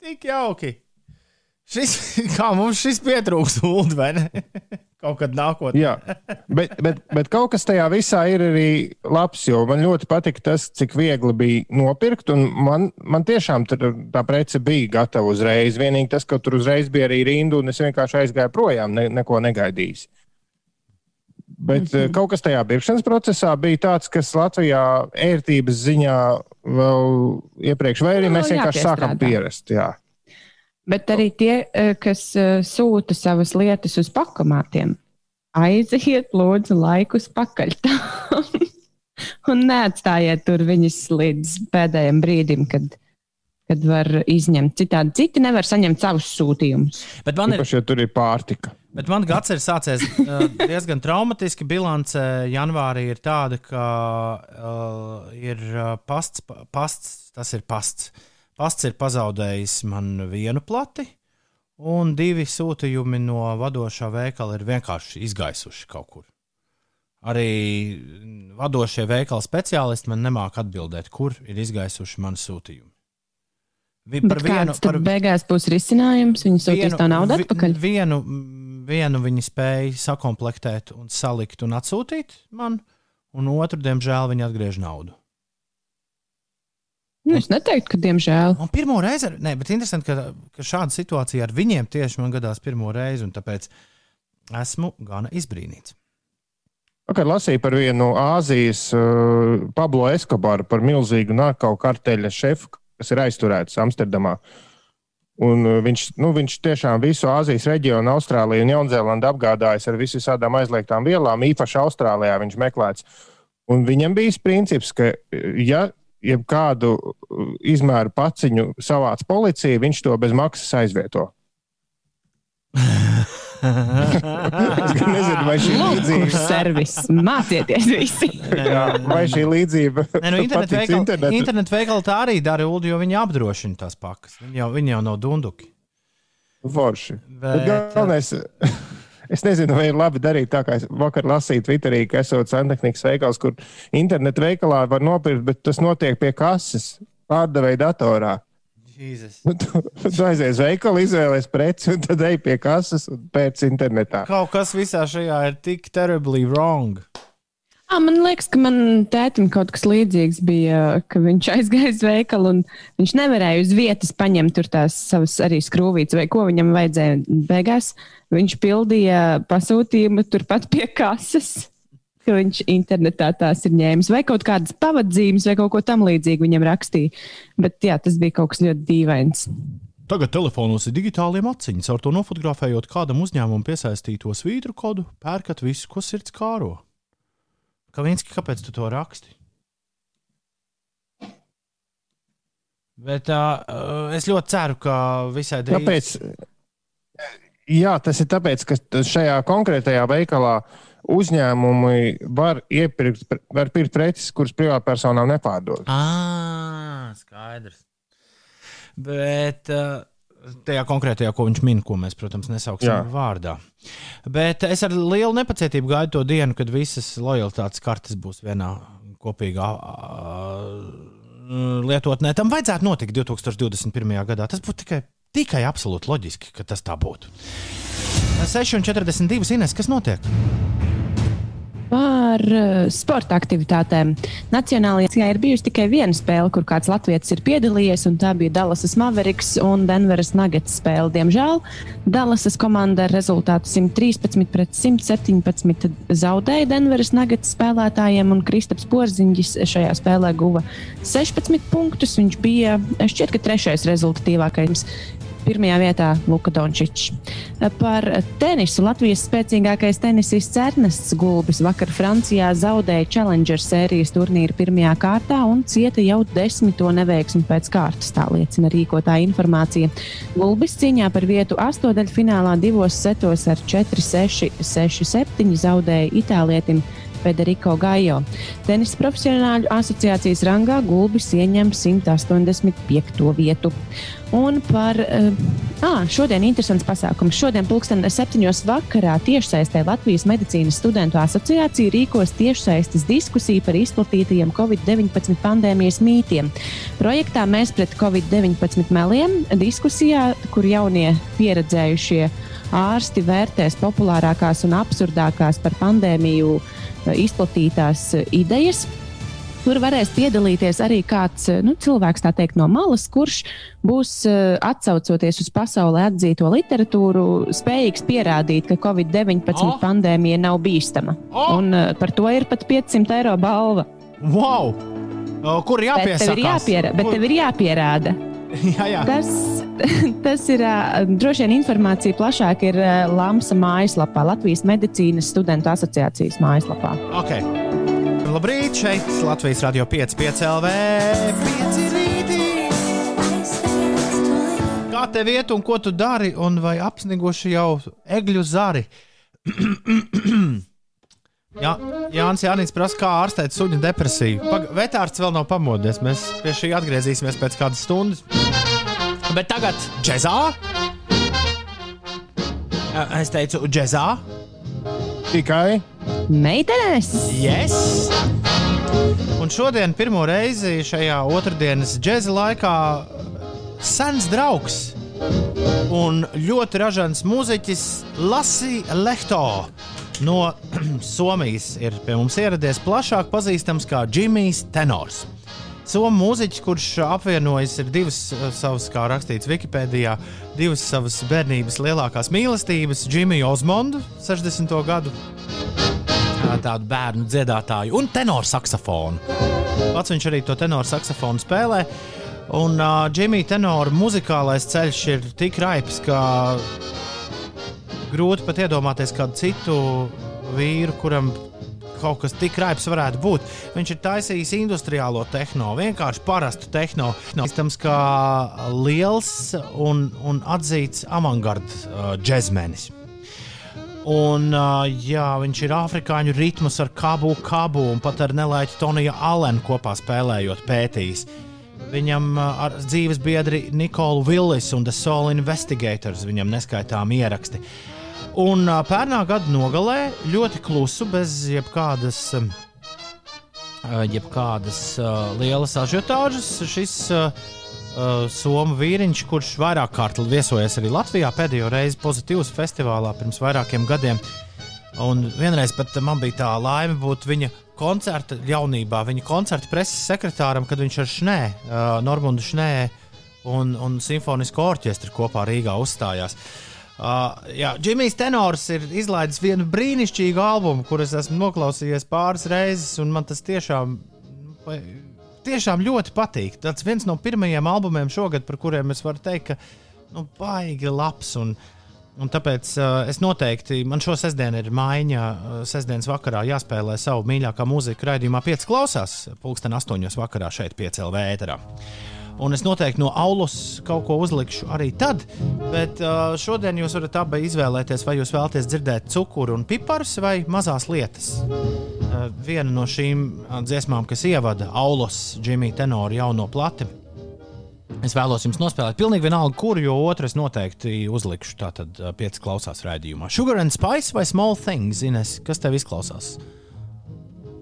tik jauki. Šis, <laughs> kā mums šis pietrūks, Ulu, vai ne? <laughs> Kaut kad nākotnē. jā, bet, bet, bet kaut kas tajā visā ir arī labs. Jo man ļoti patika tas, cik viegli bija nopirkt. un Man, man tiešām tur tā prece bija gatava uzreiz. Vienīgi tas, ka tur uzreiz bija arī rinda, un es vienkārši aizgāju projām, ne, neko negaidījis. Bet mm -hmm. kaut kas tajā pirkšanas procesā bija tāds, kas Latvijā ērtības ziņā vēl iepriekš, vai arī Nu, mēs vienkārši sākam pierast. Jā. Bet arī tie, eh, kas eh, sūta savas lietas uz pakomātiem, aiziet, lūdzu, laikus pakaļ. <laughs> Un neatstājiet tur viņus līdz pēdējiem brīdim, kad, kad var izņemt. Citādi citi nevar saņemt savus sūtījumus. Bet man ir, Īpaši, ja tur ir pārtika. Bet man gads ir sācies uh, diezgan traumatiski. Bilance janvārī ir tāda, ka uh, ir uh, pasts, pa- pasts, tas ir pasts. Pasts ir pazaudējis man vienu plati, un divi sūtījumi no vadošā veikala ir vienkārši izgaisuši kaut kur. Arī vadošie veikala speciālisti man nemāķi atbildēt, kur ir izgaisuši mani sūtījumi. Vi- Bet kāds tad beigās būs risinājums? Viņi sūtīs to naudu atpakaļ. Vienu, vienu viņi spēja sakomplektēt, un salikt un atsūtīt man, un otru, diemžēl, viņi atgriež naudu. Nu, es neteiktu, ka diemžēl. Un pirmo reizi, ar- ne, bet interesanti, ka, ka šāda situācija ar viņiem tieši man gadās pirmo reizi, un tāpēc esmu gana izbrīnīts. Vakar lasīju par vienu Āzijas uh, Pablo Escobaru, par milzīgu narkotiku karteļa šefu, kas ir aizturēts Amsterdamā. Un, uh, viņš, nu, viņš tiešām visu Āzijas reģionu, Austrāliju un Jaunzēlandu apgādājis ar visām aizliegtām vielām. Īpaši Austrālijā viņš meklēts. Un viņam bija princips, ka, ja jebkādu uh, izmēru paciņu savāc policija, viņš to bez maksas aizvieto. es nezinu, vai šī līdzība Lūk, servis. Mācieties visi. Jā, vai šī līdzība Nē, nu, internet patiks veikali, internetu? internet veikali tā arī dara, Ulu, jo viņi apdrošina tās pakas. Viņi jau, viņi jau nav dunduki. Forši. Bet, Bet galvenais, es nezinu, vai ir labi darīt tā, kā es vakar lasīju Twitterī, ka esot santehnikas veikals, kur internetu veikalā var nopirkt, bet tas notiek pie kases pārdevēja datorā. Jesus. Nu, Tu, tu aizies veikalu, izvēlējies preci, un tad ej pie kases un pēc internetā. Kaut kas visā šajā ir tik terribly wrong. À, man liekas, ka man tētim kaut kas līdzīgs bija, ka viņš <laughs> aizgāja uz veikalu un viņš nevarēja uz vietas paņemt tās savas arī skrūvītes vai ko viņam vajadzēja. Beigās viņš pildīja pasūtījumu turpat pie kases. Ka viņš internetā tās ir ņēmis, vai kaut kādas pavadzīmes, vai kaut ko tamlīdzīgu viņam rakstīja. Bet jā, tas bija kaut kas ļoti dīvains. Tagad telefonos ir digitālie maciņi. Ar to nofotografējot kādam uzņēmumam piesaistīto svītru kodu, pērkat visu, ko sirds kāro. Kalinski, kāpēc tu to raksti? Bet uh, es ļoti ceru, ka visai drīz. Kāpēc? Jā, tas ir tāpēc, ka šajā konkrētajā veikalā uzņēmumi var iepirkt, var pirkt preces, kuras privātpersonām nepārdod. Ah, skaidrs. Bet uh, tajā konkrētajā, ko viņš min, ko mēs, protams, nesauksim Jā. vārdā. Bet es ar lielu nepacietību gaidu to dienu, kad visas lojalitātes kartes būs vienā kopīgā uh, lietotnē. Tam vajadzētu notikt 2021. gadā. Tas būtu tikai, tikai absolūti loģiski, ka tas tā būtu. 6,42 Ines, kas notiek? Par uh, sporta aktivitātēm. Nacionālajā ir bijusi tikai viena spēle, kur kāds latviečs ir piedalījies, un tā bija Dallasas Mavericks un Denveras Nuggets spēle. Diemžēl Dallasas komanda ar rezultātu 113 pret 117 zaudēja Denveras Nuggets spēlētājiem, un Kristaps Porziņģis šajā spēlē guva 16 punktus. Viņš bija šķiet, ka trešais rezultatīvākais Pirmajā vietā Luka Dončičs. Par tenisu Latvijas spēcīgākais tenisists Ernests Gulbis vakar Francijā zaudēja Challenger sērijas turnīra pirmajā kārtā un cieta jau desmito neveiksmi pēc kārtas, tā liecina rīkotāja informācija. Gulbis cīņā par vietu astotdaļfinālā divos setos ar 4-6, 6-7 zaudēja itālietim. Federico Gajo. Tenisa profesionāļu asociācijas rangā Gulbis ieņem 185. vietu. Un par uh, šodien interesants pasākums. Šodien, pulksten septiņos vakarā, tiešsaistē Latvijas medicīnas studentu asociācija rīkos tiešsaistes diskusiju par izplatītajiem Covid-19 pandēmijas mītiem. Projektā Mēs pret Covid-19 meliem diskusijā, kur jaunie pieredzējušie ārsti vērtēs populārākās un absurdākās par pandēmiju izplatītās idejas. Tur varēs piedalīties arī kāds nu, cilvēks teikt, no malas, kurš būs atcaucoties uz pasaulē atzīto literatūru, spējīgs pierādīt, ka Covid-19 oh. pandēmija nav bīstama. Oh. Un par to ir pat 500 eiro balva. Wow! Kur jāpiesakās? Bet tev ir, jāpiera, bet tev ir jāpierāda. <laughs> jā, jā. Tas, <laughs> tas ir droši vien informācija plašāk ir Lamsa mājaslapā, Latvijas medicīnas studentu asociācijas mājaslapā. Okay. Labrīt, šeit Latvijas radio 5, 5 LV. 5 rītī. Kā tev iet un ko tu dari, un vai apsniguši jau egļu zari? <clears throat> Jā, Jānis Jānis prasa, kā ārstēt suņu depresiju. Pag vetārsts vēl nav pamodies. Mēs pie šī atgriezīsimies pēc kādas stundas. Bet tagad džēzā. Es teicu, džēzā. Tikai meitenes. Yes. Un šodien pirmo reizi šajā otrdienas džēza laikā sens draugs un ļoti ražants mūziķis Lasija Lehto no <clears throat> Somijas ir pie mums ieradies plašāk pazīstams kā Džimijs Tenors. Somu mūziķis, kurš apvienojas ar divas eh, savas, kā rakstīts Wikipēdijā, divas savas bērnības lielākās mīlestības, Džimiju Osmondu, 60. gadu tādu bērnu dziedātāju un tenoru saksofonu. Pats viņš arī to tenoru saksofonu spēlē. Un uh, Džimija tenora muzikālais ceļš ir tik raips, ka grūti pat iedomāties kādu citu vīru, kuram kaut kas tik raips varētu būt. Viņš ir taisījis industriālo tehno, vienkārši parastu tehno. Iztams kā liels un, un atzīts avangarda uh, džekmenis. Un, uh, jā, viņš ir afrikāņu ritmus ar kabu, kabu un pat ar nelaiķu Toniju Alenu kopā spēlējot, pētījis. Viņam uh, ar dzīves biedri Nikolu Villis un The Soul Investigators viņam neskaitām ieraksti. Uh, Un pērnā gada nogalē ļoti klusu, bez jebkādas, jebkādas lielas ažiotāžas, šis somu vīriņš, kurš vairāk kārt viesojies arī Latvijā, pēdējo reizi pozitīvas festivālā pirms vairākiem gadiem. Un vienreiz pat man bija tā laime būt viņa koncerta jaunībā, viņa koncerta preses sekretāram, kad viņš ar Šnē, Normundu Šnē un, un simfonisko orķestru kopā Rīgā uzstājās. Uh, Uh, jā, Džimijs Tenors ir izlaidis vienu brīnišķīgu albumu, kurus esmu noklausījies pāris reizes, un man tas tiešām, tiešām ļoti patīk. Tas viens no pirmajiem albumiem šogad, par kuriem es varu teikt, ka nu, baigi labs. Un, un tāpēc uh, es noteikti, man šo sestdienu ir maiņa, uh, sestdienas vakarā jāspēlē savu mīļākā mūzika raidījumā, 5 klausās, pulksten 8 vakarā šeit, 5 LV ēterā. Un es noteikti no aulas kaut ko uzlikšu arī tad. Bet uh, šodien jūs varat abi izvēlēties, vai jūs vēlaties dzirdēt cukuru un piparus vai mazās lietas. Uh, viena no šīm uh, dziesmām, kas ievada aulas Džimija Tenoru jauno plati. Es vēlos jums nospēlēt pilnīgi vienalga, kuru, jo otru es noteikti uzlikšu. Tātad uh, pieci klausās raidījumā. Sugar and Spice vai Small Things, Ines, kas tev izklausās?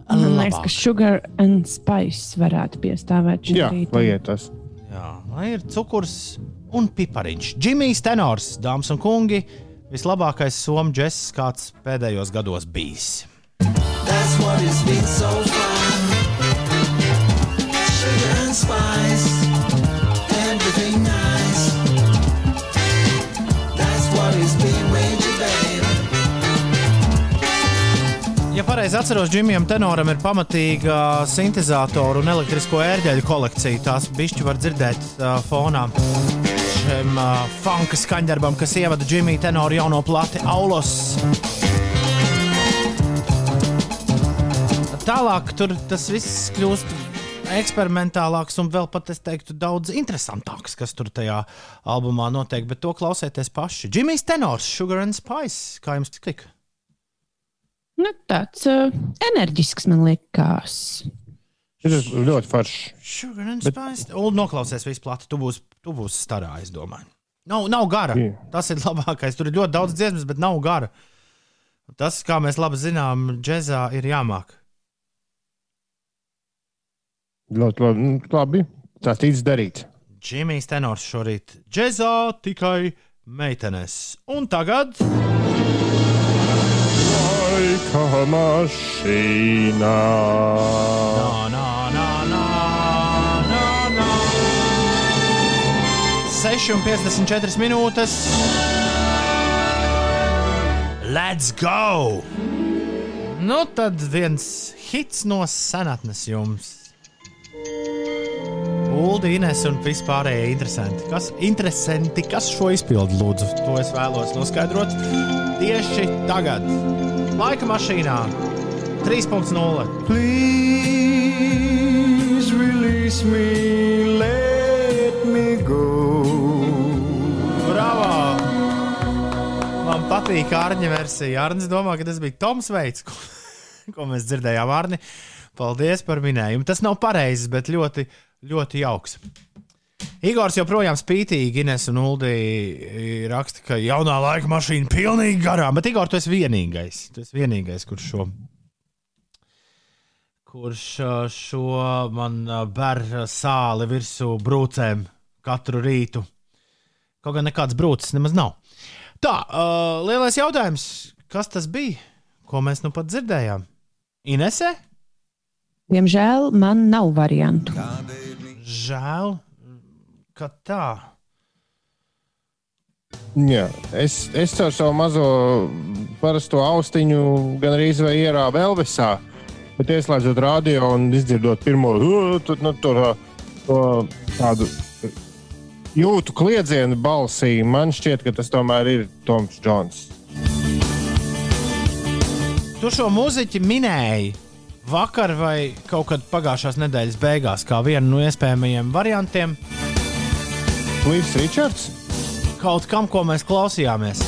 Man liekas, ka sugar and spice varētu piestāvēt šim Jā, rītam. lai iet tas. Jā, lai ir cukurs un pipariņš. Džimijs Tenors, dāmas un kungi, vislabākais somu džeks, kāds pēdējos gados bijis. That's what it's been so far. Ja pareizi atceros, Džimijam Tenoram ir pamatīga sintēzatoru un elektrisko ērģeļu kolekcija. Tās bišķi var dzirdēt uh, fonā. Šim uh, funka skaņdarbam, kas ievada Džimija Tenoru jauno plati Aulos. Tālāk tur tas viss kļūst eksperimentālāks un vēl pat, es teiktu, daudz interesantāks, kas tur tajā albumā notiek. Bet to klausieties paši. Džimijs Tenors, Sugar and Spice, kā jums tika? Nu, tāds uh, enerģisks man liekas. Šis ir ļoti foršs. Sugar and Bet... Spice. Un noklausies visu plati. Tu būsi, tu būsi starā, es domāju. Nav, nav gara. Jā. Tas ir labākais. Tur ir ļoti daudz dziesmas, bet nav gara. Tas, kā mēs labi zinām, džēzā ir jāmāk. Ļoti labi. Nu, labi. Tā tīts darīt. Džimijs Tenors šorīt džēzā tikai meitenes. Un tagad Laika mašīnā. nā, nā, nā, nā, nā, nā. 6,54 minūtes. Let's go! Nu, tad viens hits no senatnes jums. Uldi, Ines un vispārējie interesanti. Kas, interesanti, kas šo izpildu lūdzu? To es vēlos noskaidrot tieši tagad. Laika mašīnā 3.0. Please release me, let me go. Bravo! Man patīk Arņa versija. Arņš domā, ka tas bija Toms Veits, ko, <laughs> ko mēs dzirdējām. Arni, paldies par minējumu. Tas nav pareizs, bet ļoti, ļoti jauks. Igors joprojām spītīgi, Ines un Uldi raksta, ka jaunā laika mašīna pilnīgi garām. Bet, Igor, tu esi vienīgais. Tu esi vienīgais, kurš šo, kurš uh, šo man uh, ber sāli virsū brūcēm katru rītu. Kaut gan nekāds brūcis nemaz nav. Tā, uh, lielais jautājums, kas tas bija, ko mēs nu pat dzirdējām? Inese? Diemžēl man nav variantu. Žēl, ka tā. Jā, es, es ar savu mazo parasto austiņu gan arī vai ierāvu Elvisā, bet ieslēdzot radio un izdzirdot pirmo tu- nu, tur, to tādu jūtu kliedzienu balsī, man šķiet, ka tas tomēr ir Toms Džons. Tu šo mūziķi minēji vakar vai kaut kad pagājušās nedēļas beigās, kā vienu no iespējamajiem variantiem, Līvs Ričards? kaut kam, ko mēs klausījāmies.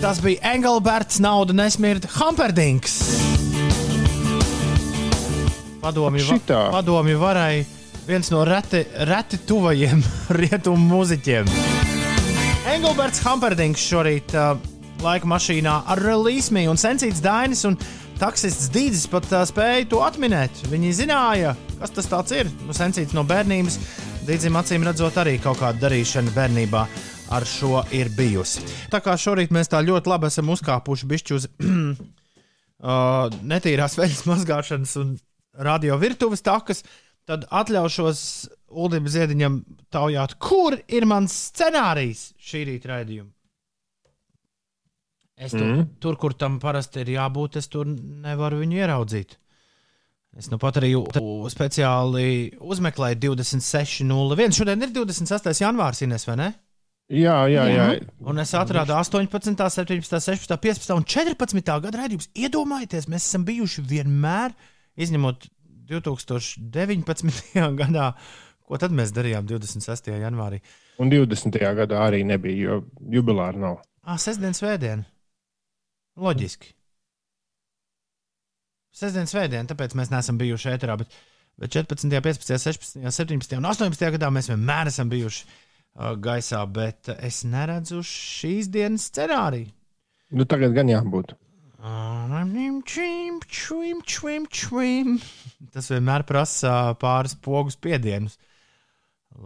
Tas bija Engelberts, nauda nesmirta Hamperdings. Padomju, va padomju varai viens no reti, reti tuvajiem <laughs> rietumu mūziķiem. Engelberts Hamperdings šorīt uh, laika mašīnā ar Release Me un Sensīts Dainis un taksists Dīdzis pat uh, spēja to atminēt. Viņi zināja, kas tas ir. Nu, Sensīts no bērnības, Dīdzim acīm redzot arī kaut kāda darīšana bērnībā. Ar šo ir bijusi. Tā kā šorīt mēs tā ļoti labi esam uzkāpuši bišķi uz <clears throat> uh, netīrās veļas mazgāšanas un radio virtuves takas, tad atļaušos Ulim Ziediņam taujāt, kur ir mans scenārijs šī rīta raidījuma. Es tur, mm. tur, kur tam parasti ir jābūt, es tur nevaru viņu ieraudzīt. Es nu pat arī speciāli uzmeklēju 26.01. Šodien ir 28. janvārs, Ines, vai ne? Jā, jā, jā. Un es atradu 18, 17, 16, 15 un 14 gada raidījumus. Iedomājieties, mēs esam bijuši vienmēr, izņemot 2019. <laughs> gadā, Ko tad mēs darījām 26. janvārī? Un 20. gadā arī nebija, jo jubilāra nav. Ah, sestdien, svētdien. Loģiski. Sestdien, svētdien, tāpēc mēs neesam bijuši ēterā. Bet, bet 14, 15, 16, 17 un 18 gadā mēs vienmēr esam bijuši uh, gaisā. Bet uh, es neredzu šīs dienas scenāriju. Nu, tagad gan jābūt. <laughs> Tas vienmēr prasa pāris pogu spiedienus,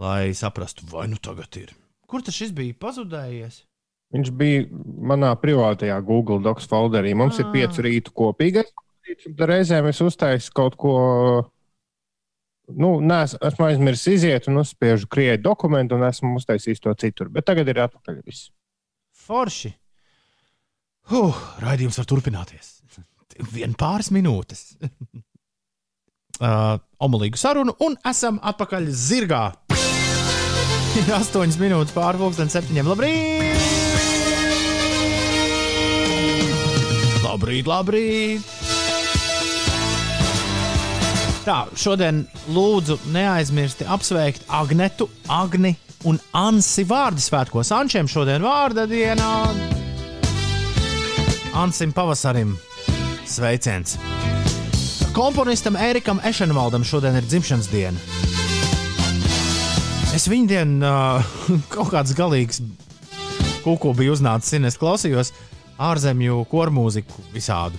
lai saprastu, vai nu tagad ir. Kur tas bija pazudējies? Viņš bija manā privātajā Google Docs folderī. Mums ir Ah. piecu rītu kopīgais. Reizēm es uztaisu kaut ko. Nu, nes, esmu aizmirsis iziet un uzspiežu krievu dokumentu, un esmu uztaisījis to citur. Bet tagad ir atpakaļ. Viss. Forši. Huh, raidījums var turpināties. Vien pāris minūtes. <laughs> uh, omulīgu sarunu, un esam atpakaļ zirgā. Ir <laughs> astoņas minūtes pārpusdienas septiņiem. Labrīt! Labrīt, labrīt! Tā, šodien lūdzu neaizmirsti apsveikt Agnetu, Agni un Ansi vārdu svētkos. Ančiem šodien vārda dienā. Ansim pavasarim sveiciens. Komponistam Erikam Ešenvaldam šodien ir dzimšanas diena. Es viņu dienu <laughs> uh, kaut kāds galīgs kuku biju uznācis, un es klausījos ārzemju kormūziku visādu.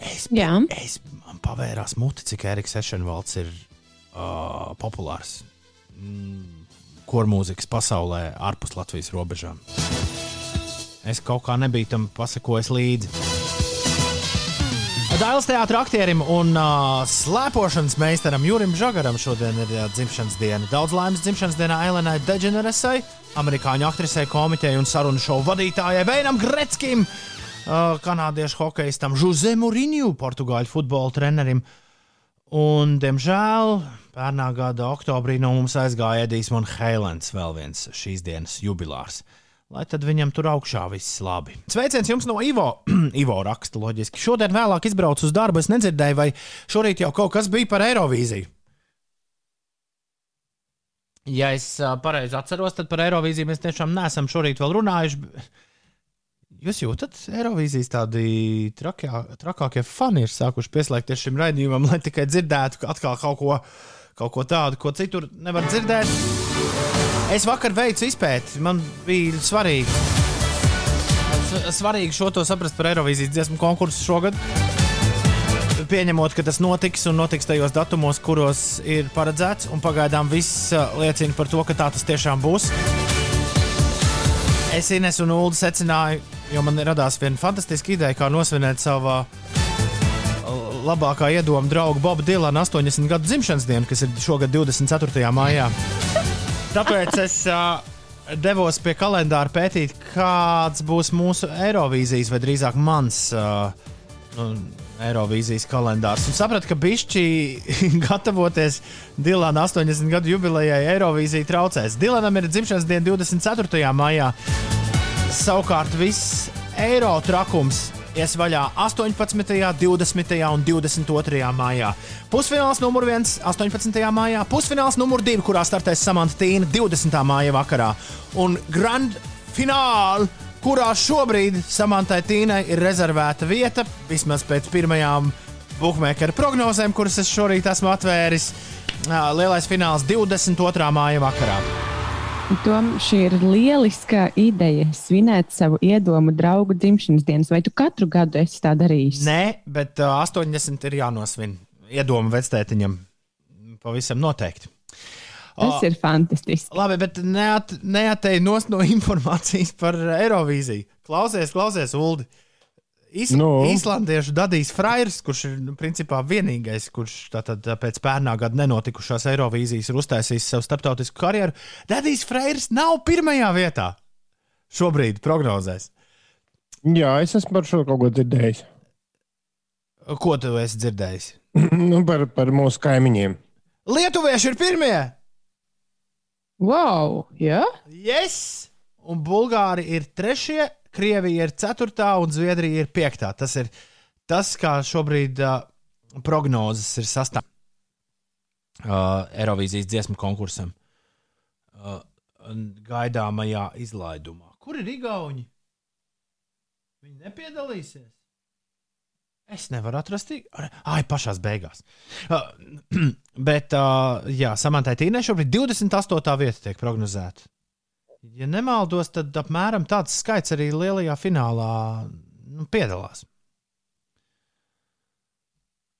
Es, Jā. es pavērās muti, cik Eriks Ešenvalds ir uh, populārs mm, kormūzikas pasaulē ārpus Latvijas robežām. Es kaut kā nebiju tam pasakojis līdzi. Dailas teātris aktierim un uh, slēpošanas meistaram Jurim Zagaram šodien ir uh, dzimšanas diena. Daudz laimes dzimšanas dienā Elenai Degeneresai, amerikāņu aktrisei, komitejai un sarunu šovu vadītājai Veinam Gretskim, uh, kanādiešu hokeistam Jose Mourinho, portugāļu futbola trenerim. Un, diemžēl, pērnā gada oktobrī no mums aizgāja Edijs Monheilens, vēl viens šīs dienas jubilārs. Lai tad viņam tur augšā viss labi. Sveiciens jums no Ivo. <clears throat> Ivo raksta loģiski. Šodien vēlāk izbraucu uz darbu. Es nedzirdēju, vai šorīt jau kaut kas bija par Eirovīziju. Ja es pareizi atceros, tad par Eirovīziju mēs tiešām neesam šorīt vēl runājuši. Jūs jūtat, Eirovīzijas tādi trakie, trakākie fani ir sākuši pieslēgties šim raidījumam, lai tikai dzirdētu atkal kaut ko, kaut ko tādu, ko citur nevar dzirdēt. Es vakar veicu izpēti, man bija svarīgi. Svarīgi šo to saprast par Eirovīzijas dziesmu konkursu šogad. Pieņemot, ka tas notiks un notiks tajos datumos, kuros ir paredzēts, un pagaidām viss ā, liecina par to, ka tā tas tiešām būs. Es Ines un Ulu secināju, jo man radās viena fantastiska ideja, kā nosvinēt savā labākā iedoma drauga Boba Dilana 80 gadu dzimšanas dienu, kas ir šogad 24. maijā. Tāpēc es uh, devos pie kalendāra pētīt, kāds būs mūsu Eirovīzijas, vai drīzāk mans uh, nu, Eirovīzijas kalendārs. Un sapratu, ka bišķi <laughs> gatavoties Dilana 80 gadu jubilejai Eirovīzija traucēs. Dilanam ir dzimšanas diena 24. maijā. Savukārt viss eiro trakums ies vaļā 18., 20. un 22. maijā. Pusfināls numur 1 - 18. maijā, pusfināls numur 2, kurā startēs Samants Tīna 20. māja vakarā. Un grand fināls, kurā šobrīd Samantai Tīnai ir rezervēta vieta, vismaz pēc pirmajām buļbuļsaktas prognozēm, kuras es šorīt esmu atvēris. Lielais fināls 22. māja vakarā. Tom, šī ir lieliska ideja svinēt savu iedomu draugu dzimšanas dienas. Vai tu katru gadu esi tā darījis? Nē, bet uh, 80 ir jānosvin. Iedomu vectētiņam pavisam noteikti. Tas ir fantastiski. Labi, bet neat, nos no <laughs> informācijas par Eirovīziju. Klausies, klausies, Uldi. Is, no. Nu? Īslandiešu Dadijs Frairs, kurš ir nu, principā vienīgais, kurš tātad pēc pērnā gada nenotikušās Eirovīzijas ir uztaisījis savu starptautisku karjeru. Dadijs Frairs nav pirmajā vietā šobrīd prognozēs. Jā, es esmu par šo kaut ko dzirdējis. Ko tu esi dzirdējis? <laughs> nu, par, par mūsu kaimiņiem. Lietuvieši ir pirmie! Wow! Jā? Yes! Un Bulgāri ir trešie, Krievija ir ceturtā un Zviedrija ir piektā. Tas ir tas, kā šobrīd uh, prognozes ir sastāvdaļas. uh, Eirovīzijas dziesmu konkursam. Uh, gaidāmajā izlaidumā. Kur ir Igauni? Viņi nepiedalīsies. Es nevaru atrast, ah, pašā beigās. Uh, <clears throat> bet, uh, jā, Samantai Tīnai šobrīd 28. vieta tiek prognozēta. Ja nemaldos, tad apmēram tāds skaits arī lielajā finālā nu, piedalās.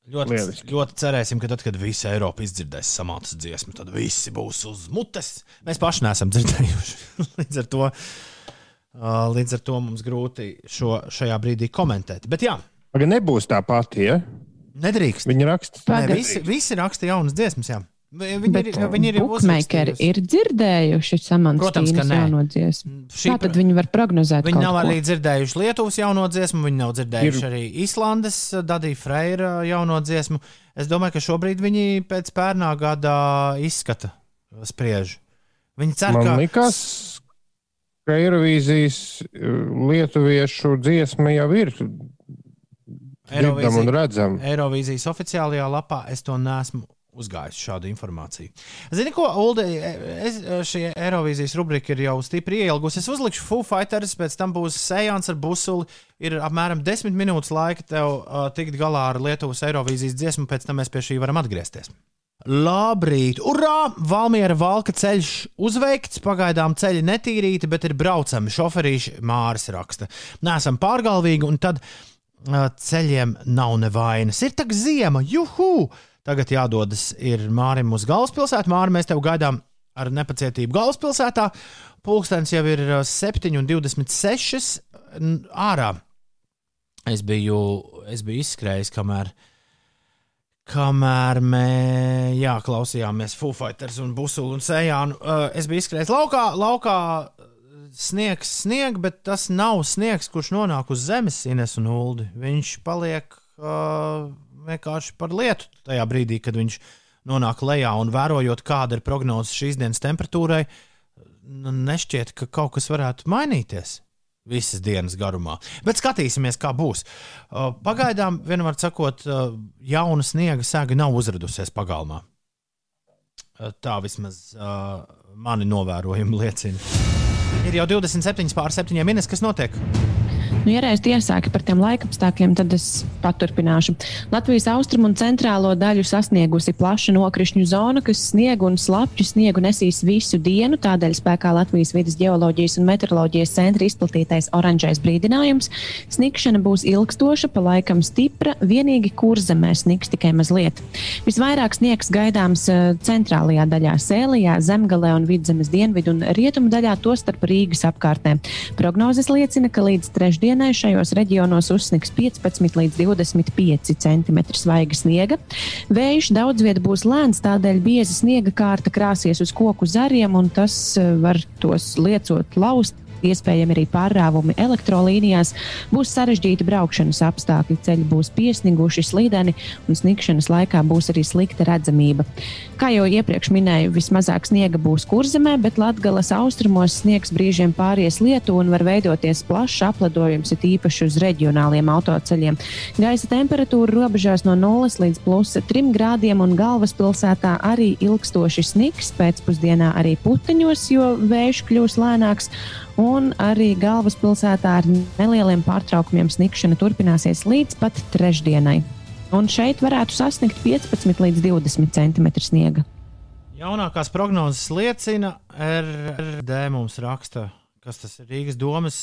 Ļoti, Lieliski. ļoti cerēsim, ka tad, kad visa Eiropa izdzirdēs samātas dziesmu, tad visi būs uz mutes. Mēs paši neesam dzirdējuši. <laughs> līdz, ar to, līdz ar to mums grūti šo, šajā brīdī komentēt. Bet jā, Aga nebūs tā pati. Ja? nedrīkst. Viņa raksta, Nē, visi, visi raksta jaunas dziesmas. Jā. Vi- Viņi Bet ir, viņi ir uzrakstījusi. ir dzirdējuši Protams, ka samantīnas nē. jauno dziesmu. Šī Kā tad viņi var prognozēt? Viņi nav ko? arī dzirdējuši Lietuvas jauno dziesmu, viņi nav dzirdējuši Ir- arī Islandes Dadija Freira jauno dziesmu. Es domāju, ka šobrīd viņi pēc pērnā gada izskata spriež. Viņi cer, man ka liekas, ka Eirovīzijas uh, lietuviešu dziesma jau ir un redzama. Eirovīzijas oficiālajā lapā es to nesmu uzgājis šādu informāciju. Zini, ko, es, šī Eirovīzijas rubrika ir jau stipri ielgusi. Es uzlikšu Foo Fighters, pēc tam būs sejans ar busuli. Ir apmēram 10 minūtes laika tev uh, tikt galā ar Lietuvas Eirovīzijas dziesmu, pēc tam mēs pie šī varam atgriezties. Labrīt! Urā! Valmiera valka ceļš uzveikts, pagaidām ceļi netīrīti, bet ir braucami. Šoferīši Māris raksta. Nesam pārgalvīgi, un tad uh, ceļiem nav nevainas. Ir tā ziema, juhu! Tagad jādodas ir Mārim uz galvaspilsētu. Māri, mēs tev gaidām ar nepacietību galvaspilsētā. Pulkstenis jau ir uh, 7,26 n- ārā. Es biju, es biju izskrējis, kamēr, kamēr mēs jā, klausījāmies Foo Fighters un Busulu un Sejānu. Uh, es biju izskrējis laukā, laukā sniegs, snieg, bet tas nav sniegs, kurš nonāk uz zemes, Ines un Uldi. Viņš paliek uh, vienkārši par lietu tajā brīdī, kad viņš nonāk lejā un vērojot, kāda ir prognoze šīs dienas temperatūrai, nu, nešķiet, ka kaut kas varētu mainīties. Visas dienas garumā. Bet skatīsimies, kā būs. Pagaidām, vienmēr sakot, jauna sniega sēga nav uzradusies pagalmā. Tā vismaz mani novērojumi liecina. Ir jau 27 pār 7 minūtes, kas notiek. Nu, ja reiz iesāki par tiem laikapstākļiem, tad es paturpināšu. Latvijas austrumu un centrālo daļu sasniegusi plaša nokrišņu zona, kas sniegu un slapju sniegu nesīs visu dienu. Tādēļ spēkā Latvijas vidas geoloģijas un meteoroloģijas centra izplatītais oranžais brīdinājums. Snikšana būs ilgstoša, pa laikam stipra, vienīgi kurzemē sniks tikai mazliet. Visvairāk sniegs gaidāms eh, centrālajā daļā, Sēlijā, Zemgalē un Vidzemes dienvidu un rietumu daļā, tostarp Rīgas apkārtnē. Prognozes liecina, ka līdz trešdienai šajos reģionos uzsniks 15 līdz 25 cm svaiga sniega. Vējš daudz vietā būs lēns, tādēļ bieza sniega kārta krāsies uz koku zariem, un tas eh, var tos liecot laust. Iespējami arī pārrāvumi elektrolīnijās, būs sarežģīti braukšanas apstākļi, ceļi būs piesniguši, slīdeni, un sniegšanas laikā būs arī slikta redzamība. Kā jau iepriekš minēju, vismazāk sniega būs kurzemē, bet Latvijas austrumos sniegs brīžiem pāries lietu un var veidoties plašs apledojums, it īpaši uz reģionāliem autoceļiem. Gaisa temperatūra robežās no 0 līdz plus 3 grādiem un galvaspilsētā arī ilgstoši sniks, pēcpusdienā arī puteņos, jo vējš kļūs lēnāks. Un arī galvaspilsētā ar nelieliem pārtraukumiem snikšana turpināsies līdz pat trešdienai. Un šeit varētu sasniegt 15 līdz 20 cm sniega. Jaunākās prognozes liecina, RD mums raksta, kas tas ir Rīgas domas.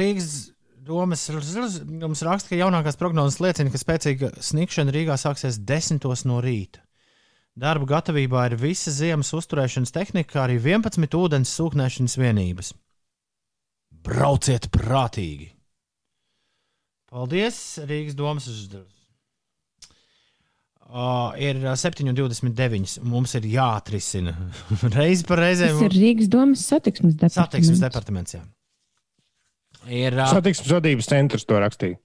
Rīgas domas mums raksta, ka jaunākās prognozes liecina, ka spēcīga snikšana Rīgā sāksies 10 no rīta. Darba gatavībā ir visa ziemas uzturēšanas tehnika, kā arī 11 ūdens sūknēšanas vienības. Brauciet prātīgi! Paldies, Rīgas domas uzdevums. Uh, ir ā, 7,29. Mums ir jāatrisina <laughs> reizi par Tas reizēm. ir Rīgas domas satiksmes departaments. Satiksmes departaments. Jā. Ir, ā, Satiksmes vadības centrs to rakstīja.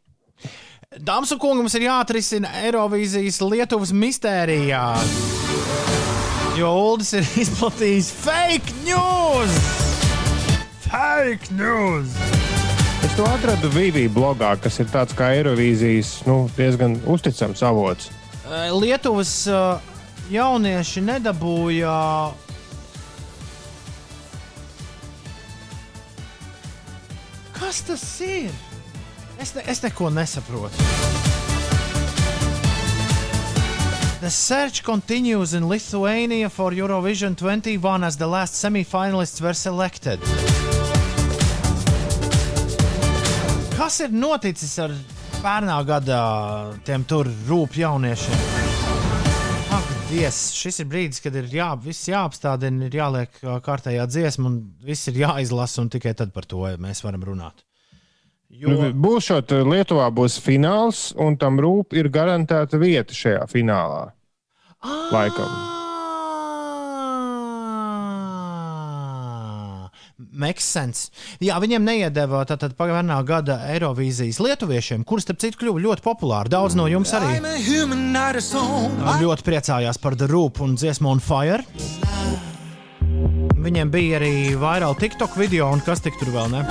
Dāmas un kungi, mums ir jāatrisina Eirovīzijas Lietuvas mistērijā. Jo Uldis ir <laughs> izplatījis fake news! Fake news! Es to atradu Vīvī blogā, kas ir tāds kā Eirovīzijas nu, diezgan uzticams avots. Eh, Lietuvas eh, jaunieši nedabūja. Kas tas ir? Es, ne, es neko nesaprotu. The search continues in Lithuania for Eurovision 21 as the last semi-finalists were selected. Kas ir noticis ar pērnā gada tiem tur rūp jauniešiem? Ak, Dievs, šis ir brīdis, kad ir jā, viss jāapstādina, ir jāliek kārtējā dziesma, un viss ir jāizlasa, un tikai tad par to mēs varam runāt. Jo, Nu, Būs šot Lietuvā būs fināls, un tam rūp ir garantēta vieta šajā finālā. Laikam. Makes sense. Jā, viņiem neiedeva tātad pagājušā gada Eirovīzijas lietuviešiem, kurus, starp citu, kļuva ļoti populāri. Daudz no jums arī ļoti priecājās par The Roop un dziesmu on Fire. Viņiem bija arī vairāk TikTok video, un kas tik tur vēl ne?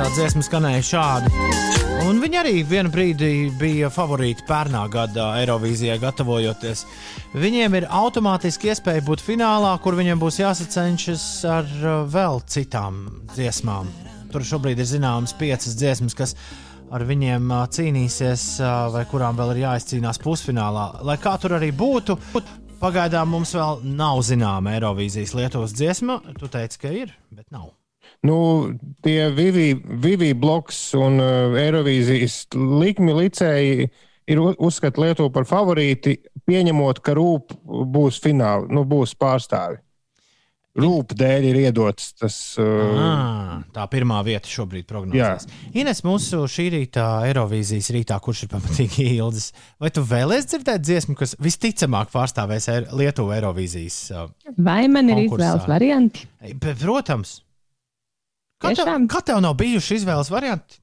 Tā dziesma skanēja šādi. Un viņi arī vienu brīdi bija favorīti pērnā gada Eirovīzijai gatavojoties. Viņiem ir automātiski iespēja būt finālā, kur viņiem būs jāsacenšas ar uh, vēl citām dziesmām. Tur šobrīd ir zināmas piecas dziesmas, kas ar viņiem uh, cīnīsies, uh, vai kurām vēl ir jāizcīnās pusfinālā. Lai kā tur arī būtu, pagaidām mums vēl nav zināma Eirovīzijas Lietuvas dziesma. Tu teici, ka ir, bet nav. Nu, tie Vivi, Vivi bloks un uh, Eirovīzijas likmi licēji ir uzskata Lietuvu par favorīti, pieņemot, ka rūp būs fināli, nu, būs pārstāvi. Rūp dēļ ir iedots tas. Uh, Ah, tā pirmā vieta šobrīd prognozēs. Ines, mūsu šī rīta Eirovīzijas rītā, kurš ir pamatīgi <laughs> ilgs, vai tu vēlēsies dzirdēt dziesmu, kas visticamāk pārstāvēs Lietuvu Eirovīzijas? uh, Vai man ir Konkursā. izvēles varianti? Protams. Kā tev, Tiešām? kā tev nav bijuši izvēles varianti?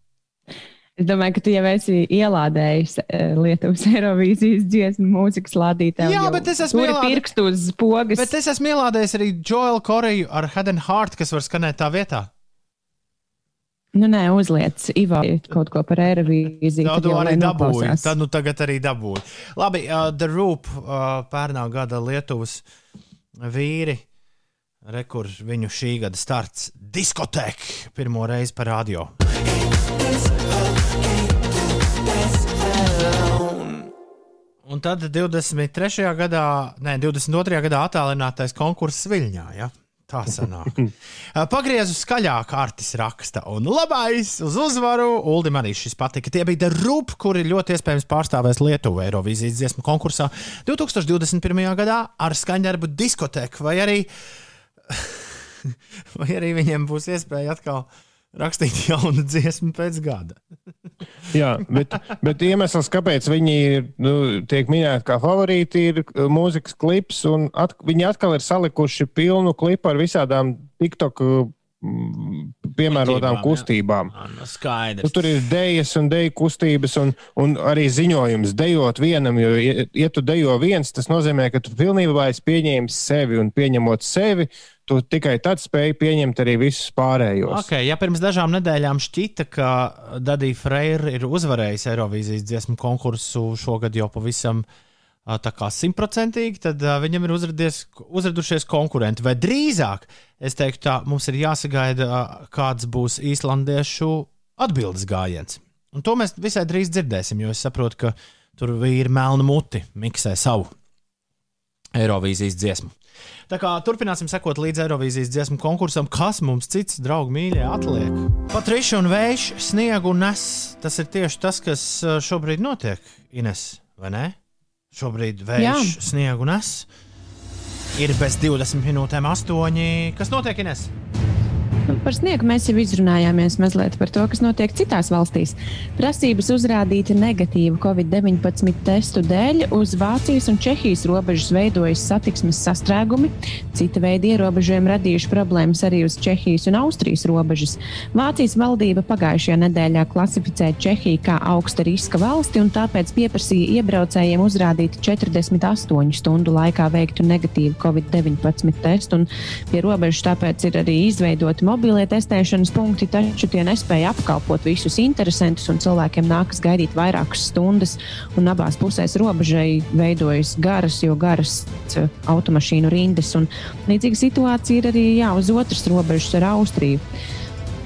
Es domāju, ka tu jau esi ielādējis eh, Lietuvas Eirovīzijas dziesmu mūzikas lādītāju. Jā, bet es esmu turi ielādē- pirkstu uz pogas. Bet es esmu ielādējis arī Joelu Koreju ar Head and Heart, kas var skanēt tā vietā. Nu, nē, uzliec Ivo kaut ko par Eirovīziju. Tu jau arī noklausās. Tad nu tagad arī dabūji. Labi, uh, The Roop, uh, pērnā gada Lietuvas vīri. Re, kur viņu šī gada starts diskotēkā pirmo reizi parādīja. Un tad 23. gadā, ne, 22. gadā attālinātais konkurss Viļņā. Ja? Tā sanāk. <laughs> Pagriezu skaļāk, Artis raksta, un labais uz uzvaru. Uldim arī šis patika. Tie bija Rupi, kuri ļoti iespējams pārstāvēs Lietuvu Eirovīzijas dziesmu konkursā 2021. gadā ar skaņdarbu diskotēku, vai arī, <laughs> vai arī viņiem būs iespēja atkal rakstīt jaunu dziesmu pēc gada. <laughs> Jā, bet, bet iemesls, kāpēc viņi ir, nu, tiek minēti kā favorīti, ir uh, mūzikas klips. At, viņi atkal ir salikuši pilnu klipu ar visādām TikTok mm, piemērotām Kustībām, kustībām. Nu, Nu, Skaidrs. tur ir dejas un deju kustības, un, un arī ziņojums, dejot vienam. Jo, ja, ja tu dejo viens, tas nozīmē, ka tu pilnībā esi pieņēmis sevi, un pieņemot sevi, tu tikai tad spēj pieņemt arī visus pārējos. Okay, ja pirms dažām nedēļām šķita, ka Dadija Freire ir uzvarējis Eirovīzijas dziesmu konkursu šogad jau pavisam ā, tā kā simtprocentīgi, tad ā, viņam ir uzradušies konkurenti. Vai drīzāk, es teiktu, tā mums ir jāsagaida, ā, kāds būs īslandiešu atbildes gājiens. Un to mēs visai drīz dzirdēsim, jo es saprotu, ka tur ir melna muti, miksē savu Eirovīzijas dziesmu. Tā kā turpināsim sekot līdz Eirovīzijas dziesmu konkursam, kas mums cits, draugi, mīļie, atliek. Patriša un vējš sniegu nes. Tas ir tieši tas, kas uh, šobrīd notiek, Ines, vai ne? Šobrīd vējš Jā. sniegu nes. Ir bez 20 minūtēm, 8. Kas notiek, Ines? Par sniegu mēs jau izrunājāmies mazliet par to, kas notiek citās valstīs. Prasības uzrādīt negatīvu Covid-19 testu dēļ uz Vācijas un Čehijas robežas veidojas satiksmes sastrēgumi. Cita veida ierobežojumi radījuši problēmas arī uz Čehijas un Austrijas robežas. Vācijas valdība pagājušajā nedēļā klasificēja Čehiju kā augsta riska valsti un tāpēc pieprasīja iebraucējiem uzrādīt 48 stundu laikā veiktu negatīvu Covid-19 testu. Pie robežas tāpēc ir arī izveidoti mobilie testēšanas punkti, taču tie nespēja apkalpot visus interesantus, un cilvēkiem nākas gaidīt vairākas stundas. Un abās pusēs robežai veidojas garas, jo garas automašīnu rindas. Un līdzīga situācija ir arī jā, uz otras robežas ar Austriju.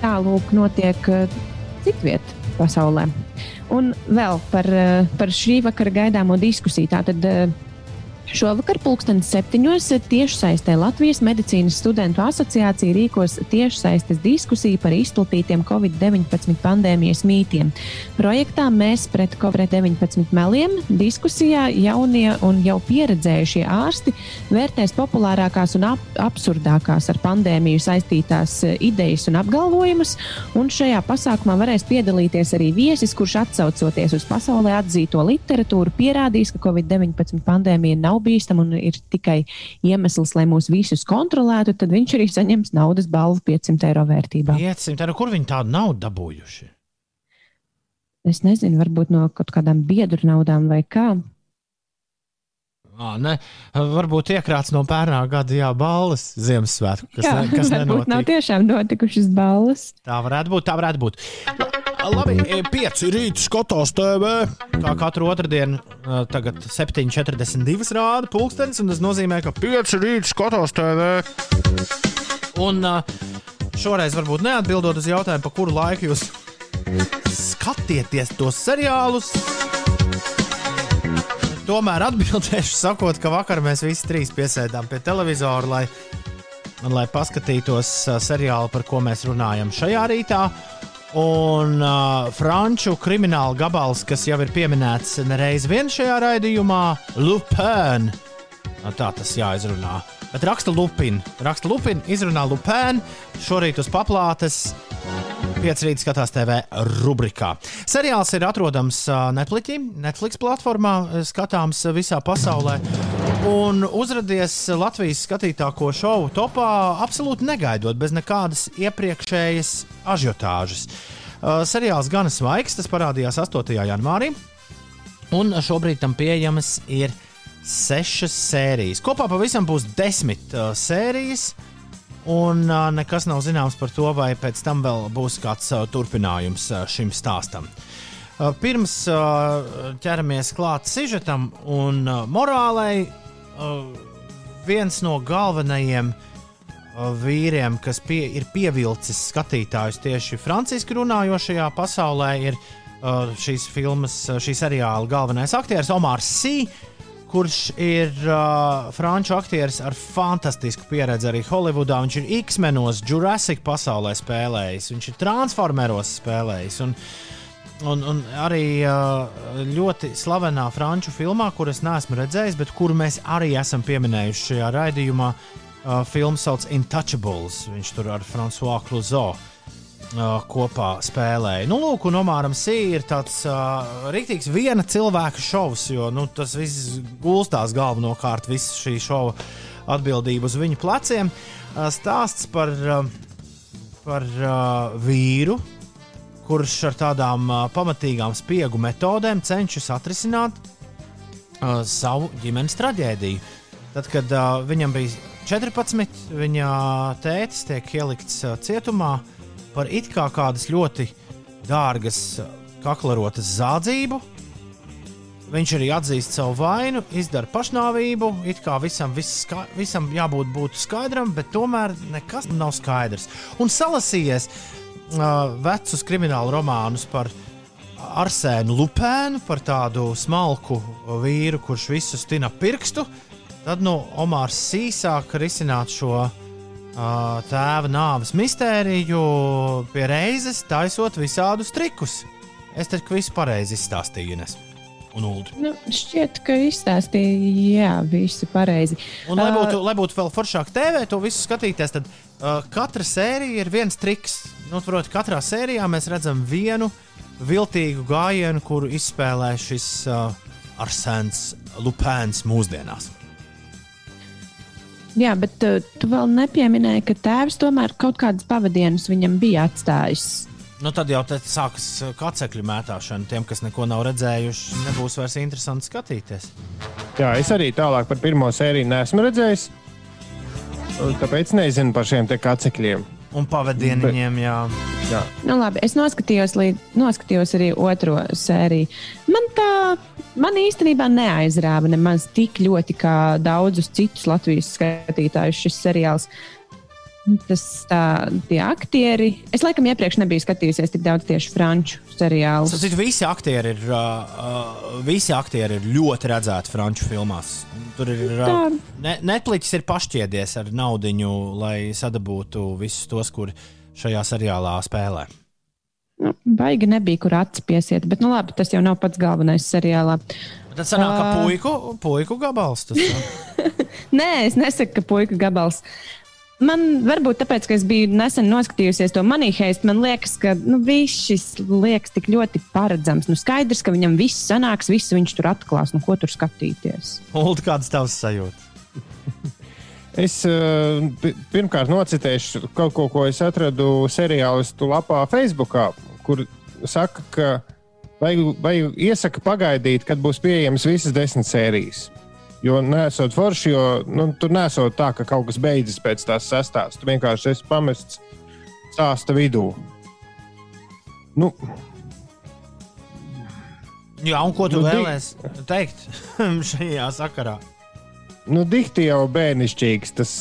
Tālūk notiek citviet pasaulē. Un vēl par, par šī vakara gaidāmo diskusiju. Tātad, Šovakar, pulkstenis septiņos, tiešsaistē Latvijas medicīnas studentu asociācija rīkos tiešsaistes diskusiju par izplatītiem Covid-19 pandēmijas mītiem. Projektā Mēs pret Covid-19 meliem diskusijā jaunie un jau pieredzējušie ārsti vērtēs populārākās un ap absurdākās ar pandēmiju saistītās idejas un apgalvojumus, un šajā pasākumā varēs piedalīties arī viesis, kurš atsaucoties uz pasaulē atzīto literatūru, pierādīs, ka Covid-19 pandēmija nav nav bīstama un ir tikai iemesls, lai mūs visus kontrolētu, tad viņš arī saņems naudas balvu 500 eiro vērtībā. 500 eiro, kur viņi tādu naudu dabūjuši? Es nezinu, varbūt no kaut kādām biedru naudām vai kā. À, ne, varbūt iekrāts no pērnā gada jā, balvas Ziemassvētku, kas, jā, ne, kas nenotika. Nav tiešām notikušas balvas. Tā varētu būt, tā varētu būt. Labi, pieci rīta skatās TV. Kā katru otrdienu, tagad 7,42 rāda pulkstenis, un tas nozīmē, ka pieci rīta skatās TV. Un šoreiz varbūt neatbildot uz jautājumu, pa kuru laiku jūs skatieties tos seriālus. Tomēr atbildēšu, sakot, ka vakar mēs visi trīs piesēdām pie televizora, lai, lai paskatītos seriālu, par ko mēs runājam šajā rītā. Un uh, franču krimināla gabals, kas jau ir pieminēts nereiz vien šajā raidījumā, Lupēn. Tā tas jāizrunā. Bet raksta Lupin. Raksta Lupin, izrunā Lupēn. Šorīt uz paplātes. Pieci rīta skatās TV rubrikā. Seriāls ir atrodams Netflix, Netflix platformā, skatāms visā pasaulē. Un uzrādījis Latvijas skatītāko šovu topā absolūti negaidot, bez nekādas iepriekšējas ažiotāžas. Uh, seriāls gan svaigs, tas parādījās 8. janvārī, un šobrīd tam pieejamas ir sešas sērijas. Kopā pavisam būs desmit uh, sērijas. Un uh, nekas nav zināms par to, vai pēc tam vēl būs kāds uh, turpinājums uh, šim stāstam. Uh, pirms uh, ķeramies klāt sižetam un uh, morālei, uh, viens no galvenajiem uh, vīriem, kas pie, ir pievilcis skatītājus tieši franciski runājošajā pasaulē, ir uh, šīs filmas, šī seriāla galvenais aktieris Omars Sī. Kurš ir uh, franču aktieris ar fantastisku pieredzi arī Holivudā. Viņš ir X-menos, Jurassic pasaulē spēlējis, viņš ir Transformeros spēlējis. Un, un, un arī uh, ļoti slavenā franču filmā, kuras neesmu redzējis, bet kuru mēs arī esam pieminējuši šajā raidījumā, uh, filmu sauc Intouchables. Viņš tur ar Frančisu Kluzo uh, kopā spēlēja. Nu, lūk, un Omāram Sī ir tāds uh, rīktīgs viena cilvēka šovs, jo nu, tas viss gulstās galvenokārt visu šī šova atbildību uz viņu pleciem. Uh, stāsts par, uh, par uh, vīru, kurš ar tādām uh, pamatīgām spiegu metodēm cenšas atrisināt uh, savu ģimenes traģēdiju. Tad, kad uh, viņam bija 14. Viņa tētis tiek ielikts cietumā par it kā kādas ļoti dārgas kaklarotas zādzību. Viņš arī atzīst savu vainu, izdara pašnāvību. It kā visam, ska, visam jābūt skaidram, bet tomēr nekas nav skaidrs. Un salasījies uh, vecus kriminālu romānus par Arsēnu Lupēnu, par tādu smalku vīru, kurš visu stina pirkstu. Tad nu, Omārs sīsāk risināt šo uh, tēva nāves mistēriju pie reizes, taisot visādus trikus. Es teiktu, ka viss pareizi izstāstīju. Ines. Un Ulu. Nu, šķiet, ka izstāstīja, jā, visu pareizi. Un, lai būtu, uh, lai būtu vēl foršāk TV, to visu skatīties, tad uh, katra sērija ir viens triks. Nu, proti, katrā sērijā mēs redzam vienu viltīgu gājienu, kuru izspēlē šis uh, Arsēns Lupēns mūsdienās. Jā, bet uh, tu vēl nepieminēji, ka tēvs tomēr kaut kādas pavadienas viņam bija atstājis. Nu, tad jau sākas uh, kacekļu mētāšana. Tiem, kas neko nav redzējuši, nebūs vairs interesanti skatīties. Jā, es arī tālāk par pirmo sēriju neesmu redzējis. Tāpēc nezinu par šiem kacekļiem. Un pavadieniem, jā. Jā. Nu, labi, es noskatījos, līdz, noskatījos arī otro sēriju. Man tā, man īstenībā neaizrāva nemaz tik ļoti kā daudzus citus Latvijas skatītājus šis seriāls. Tas tā, tie aktieri. Es laikam iepriekš nebiju skatījusies tik daudz tieši franču seriālu. Citu, visi, aktieri ir, uh, uh, visi aktieri ir ļoti redzēti franču filmās. Tur ir uh, ne, Netflix ir pašķiedies ar naudu, lai sadabūtu visus tos, kuri šajā seriālā spēlē. Nu, baigi nebija, kur acis piesiet, bet nu, labi, tas jau nav pats galvenais seriālā. Tad sanāk, ka puiku, puiku gabals tas ir. <laughs> Nē, es nesaku, ka puiku gabals. Man varbūt tāpēc, ka es biju nesen noskatījusies to manīheist, man liekas, ka nu, viss šis liekas tik ļoti paredzams. Nu, skaidrs, ka viņam viss sanāks, visu viņš tur atklās. Nu, ko tur skatīties? Ulu, kādas tavas sajūtas? <laughs> Es uh, pirmkārt nocitēšu kaut ko, ko es atradu seriālistu lapā Facebook, kur saka, ka vajag, vajag iesaka pagaidīt, kad būs pieejamas visas desmit sērijas. Jo nesot forši, jo nu, tur nesot tā, ka kaut kas beidzas pēc tās sastāvs. Tu vienkārši esi pamests stāsta vidū. Nu, Jā, un ko tu Nu, di- vēlēsies teikt <laughs> šajā sakarā? nu, dikti jau bērnišķīgs tas,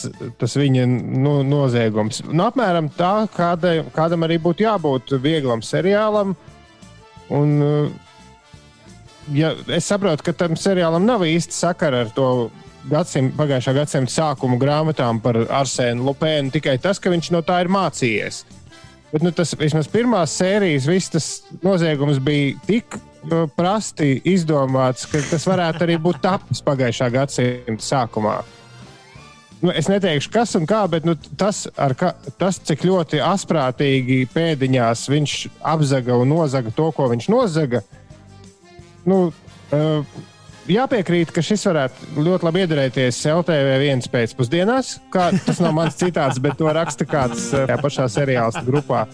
tas viņa nu, noziegums. Nu, apmēram tā, kāda, kādam arī būtu jābūt vieglam seriālam. Un, uh, ja, es saprotu, ka tam seriālam nav īsti sakara ar to gadsimt, pagājušā gadsimta sākuma grāmatām par Arsēnu Lupēnu, tikai tas, ka viņš no tā ir mācījies. Bet nu, tas vismaz pirmās sērijas, viss tas noziegums bija tik uh, prasti izdomāts, ka tas varētu arī būt tapis pagājušā gadsimta sākumā. Nu, es neteikšu, kas un kā, bet nu, tas, ka, tas, cik ļoti asprātīgi pēdiņās viņš apzaga un nozaga to, ko viņš nozaga, nu, uh, jāpiekrīt, ka šis varētu ļoti labi iedarēties LTV viens pēcpusdienās. Kā, tas nav mans citāts, bet to raksta kāds uh, tajā pašā seriāla grupā.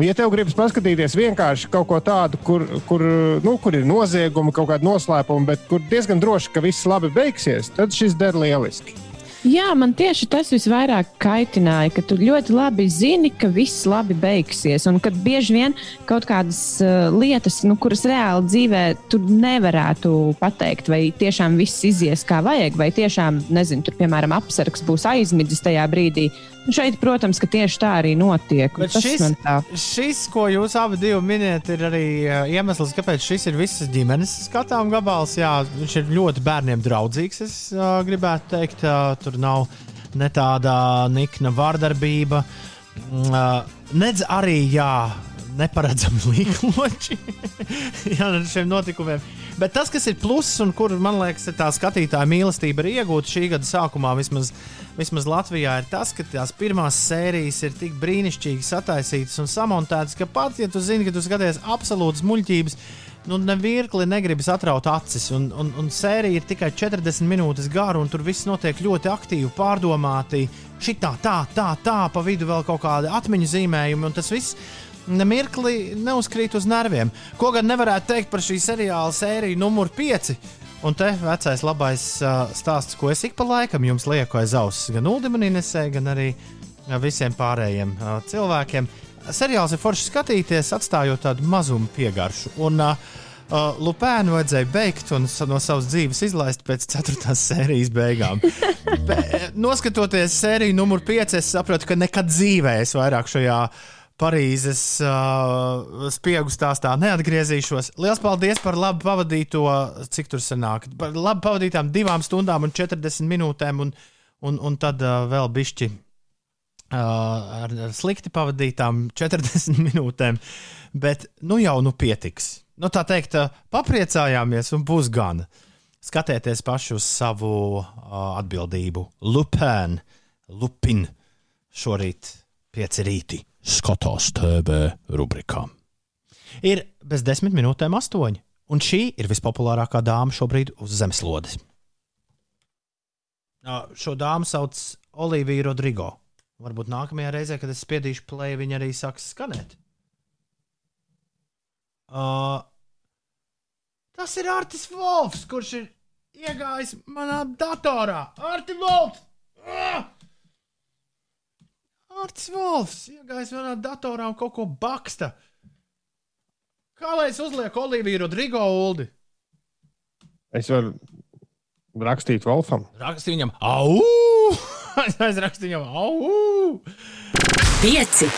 Ja tev gribas paskatīties vienkārši kaut ko tādu, kur, kur, nu, kur ir noziegumi, kaut kāda noslēpuma, bet kur diezgan droši, ka viss labi beigsies, tad šis der lieliski. Jā, man tieši tas visvairāk kaitināja, ka tu ļoti labi zini, ka viss labi beigsies. Un kad bieži vien kaut kādas uh, lietas, nu, kuras reāli dzīvē, tu nevarētu pateikt, vai tiešām viss izies kā vajag, vai tiešām, nezinu, tur, piemēram, apsargs būs aizmidzis tajā brīdī. Nu, šeit, protams, ka tieši tā arī notiek. šis, šis, ko jūs abi minējat, ir arī uh, iemesls, kāpēc šis ir visas ģimenes skatām gabals. Jā, viņš ir ļoti bērniem draudzīgs. Es uh, gribētu teikt, uh, tur nav ne tāda nikna vārdarbība, mm, uh, nedz arī jā, neparedzami <laughs> līkloči ar šiem notikumiem. Bet tas, kas ir pluss un kur man liekas, ir tā skatītāja mīlestība ir iegūta šī gada sākumā, vismaz, vismaz Latvijā, ir tas, ka tās pirmās sērijas ir tik brīnišķīgi sataisītas un samontētas, ka pat, ja tu zini, ka tu skaties absolūtas muļķības, nu, nevienmēr negribas atraut acis. Un, un, un sērija ir tikai 40 minūtes gara, un tur viss notiek ļoti aktīvi, pārdomāti. Šitā, tā, tā, tā, pa vidu vēl kaut kāda atmiņu zīmējuma, un tas viss nemirkli neuzkrīt uz nerviem. Ko gan nevarētu teikt par šī seriāla sēriju numur 5. Un te vecais labais uh, stāsts, ko es ik pa laikam jums lieku aiz auss, gan Ulimam Inesē, gan arī uh, visiem pārējiem uh, cilvēkiem. Seriāls ir forši skatīties, atstājot tādu mazumu piegaršu. Un, uh, Uh, Lupēnu vajadzēja beigt un no savas dzīves izlaist pēc 4. sērijas beigām. <laughs> Be, noskatoties sēriju numur 5, es saprotu, ka nekad dzīvē es vairāk šajā Parīzes uh, spiegu stāstā neatgriezīšos. Lielas paldies par labi pavadīto, cik tur sanāk, par labi pavadītām divām stundām un 40 minūtēm, un, un, un tad uh, vēl bišķi uh, ar, ar slikti pavadītām <laughs> 40 minūtēm. Bet nu jau nu pietiks. Nu, tā teikt, uh, papriecājāmies un būs gan. Skatieties paši uz savu uh, atbildību. Lupēn, Lupin, šorīt pieci rīti skatās TV rubrikā. Ir bez desmit minūtēm astoņi, un šī ir vispopulārākā dāma šobrīd uz zemeslodes. Uh, Šo dāmu sauc Olivija Rodrigo. Varbūt nākamajā reizē, kad es spiedīšu play, viņa arī sāks skanēt. Uh, tas ir Artis Volfs, kurš ir iegājis manā datorā. Artis Volfs! Ah! Mārcis Volfs iegājis vienā datorā un kaut ko baksta. Kā lai es uzlieku Oliviju Rodrigo Uldi? Es varu rakstīt Wolfam. Rakstu viņam, au! <laughs> es aizrakstu viņam, au! Pieci.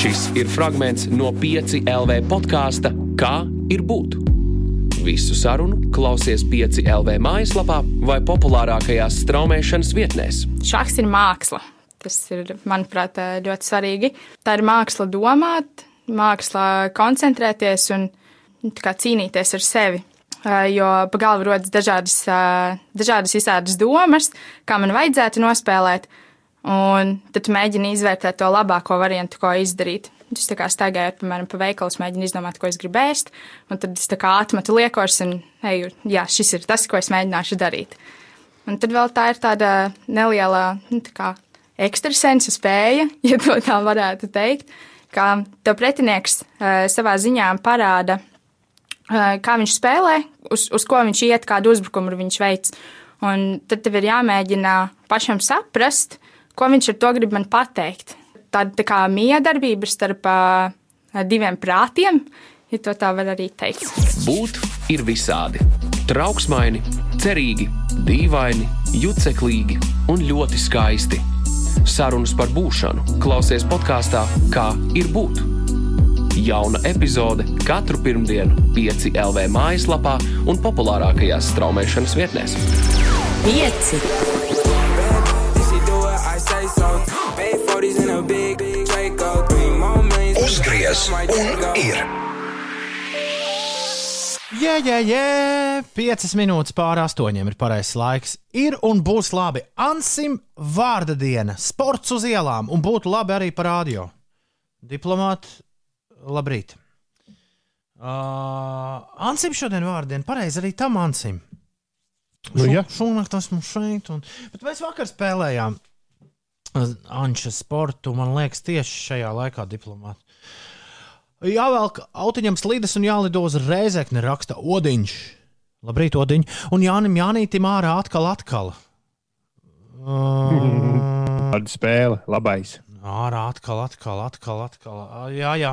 Šis ir fragments no 5 LV podkāsta Kā ir būt? Visu sarunu klausies 5 LV mājaslapā vai populārākajās straumēšanas vietnēs. Šachs ir māksla. Tas ir, manuprāt, ļoti svarīgi. Tā ir māksla domāt, māksla koncentrēties un nu, kā, cīnīties ar sevi. Jo pa galvu rodas dažādas, dažādas visādas domas, kā man vajadzētu nospēlēt, un tad mēģini izvērtēt to labāko variantu, ko izdarīt. Es tā kā staigāju, piemēram, pa veikalu, mēģinu izdomāt, ko es gribu ēst, un tad es tā kā atmetu liekos un eju, jā, šis ir tas, ko es mēģināšu darīt. Un tad vēl tā ir tāda neliela, nu, tā kā ekstrasensa spēja, <laughs> ja tā varētu teikt, ka tev pretinieks uh, savā ziņā parāda, uh, kā viņš spēlē, uz, uz ko viņš iet, kādu uzbrukumu viņš veic. Un tad tev ir jāmēģina pašam saprast, ko viņš ar to grib man pateikt. Tāda tā kā miedarbība starp uh, diviem prātiem, ja to tā var arī teikt. Būt ir visādi. Trauksmaini, cerīgi, dīvaini, juceklīgi un ļoti skaisti Sarunas par būšanu klausies podkāstā Kā ir būt. Jauna epizode katru pirmdienu, 5 LV mājaslapā un populārākajās straumēšanas vietnēs. 5. Uzgriez un ir! Jā, jā, jā, piecas minūtes pāri astoņiem ir pareizais laiks. Ir un būs labi. Ansim vārda diena, sports uz ielām, un būtu labi arī par radio. Diplomāti, labrīt. Uh, Ansim šodien vārda diena, pareizi arī tam Ansim. Nu, jā. Šonakt esmu šeit, un... bet mēs vakar spēlējām Anča sportu, man liekas, tieši šajā laikā diplomāti. Jāvelk autiņam slīdes un jālido uz rēzekni, raksta Odiņš. Labrīt, Odiņš. Un Jānim Jānītim ārā atkal atkal. <laughs> Uh, Tāda spēle, labais. ārā atkal, atkal, atkal, atkal. Jā, jā.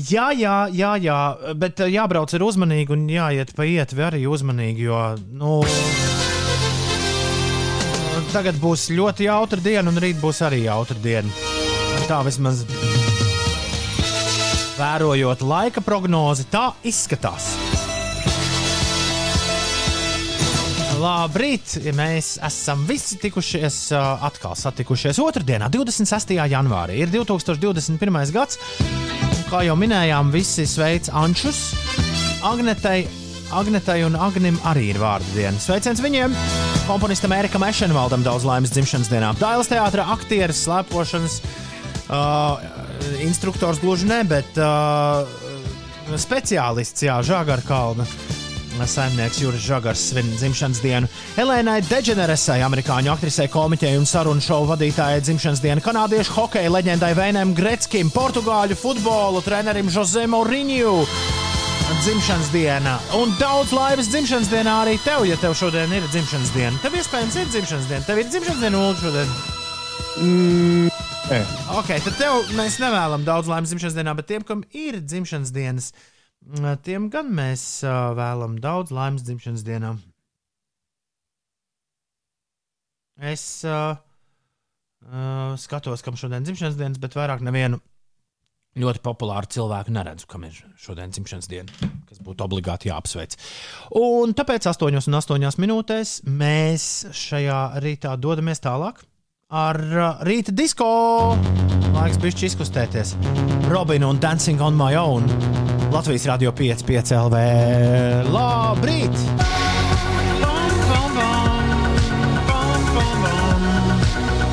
Jā, jā, jā, jā, bet jābrauc ir uzmanīgi un jāiet pa ietvi arī uzmanīgi, jo, nu, tagad būs ļoti jautra diena un rīt būs arī jautra diena. Tā vismaz vērojot laika prognozi, tā izskatās. Labrīt! Mēs esam visi tikušies, uh, atkal satikušies otrdienā, 26. janvārī. Ir 2021. gads, un kā jau minējām, visi sveic Ančus, Agnetei, Agnetei un Agnim arī ir vārdu diena. Sveiciens viņiem! Komponistam Erikam Ešenvaldam daudz laimes dzimšanas dienā. Dailas teātra aktieris, slēpošanas uh, instruktors gluži ne, bet uh, speciālists, jā, Žagarkalna. Saimnieks Juris Žagars svin dzimšanas dienu. Elēnai Deģeneresai, amerikāņu aktrisei, komiķei un sarunu šovu vadītājai dzimšanas dienu. Kanādiešu hokeja leģendai Veinam Gretskim, portugāļu futbolu trenerim Jose Mourinho. Dzimšanas diena. Un daudz laimes dzimšanas dienā arī tev, ja tev šodien ir dzimšanas diena. Tev iespējams ir dzimšanas diena. Tev ir dzimšanas diena, Ulu, šodien. Nē, Ok, tad tev mēs nevēlam daudz laimes dzimšanas dienā, bet tiem, kam ir dzimšanas dienas, tiem gan mēs uh, vēlam daudz laimes dzimšanas dienā. Es uh, uh, skatos, kam šodien dzimšanas dienas, bet vairāk nevienu ļoti populāru cilvēku neredzu, kam ir šodien dzimšanas diena, kas būtu obligāti jāapsveic. Un tāpēc 8,8 minūtēs mēs šajā rītā dodamies tālāk ar uh, rīta disko. Laiks bišķi izkustēties. Robina un Dancing on my own. Latvijas radio 5, 5 LV. Labrīt!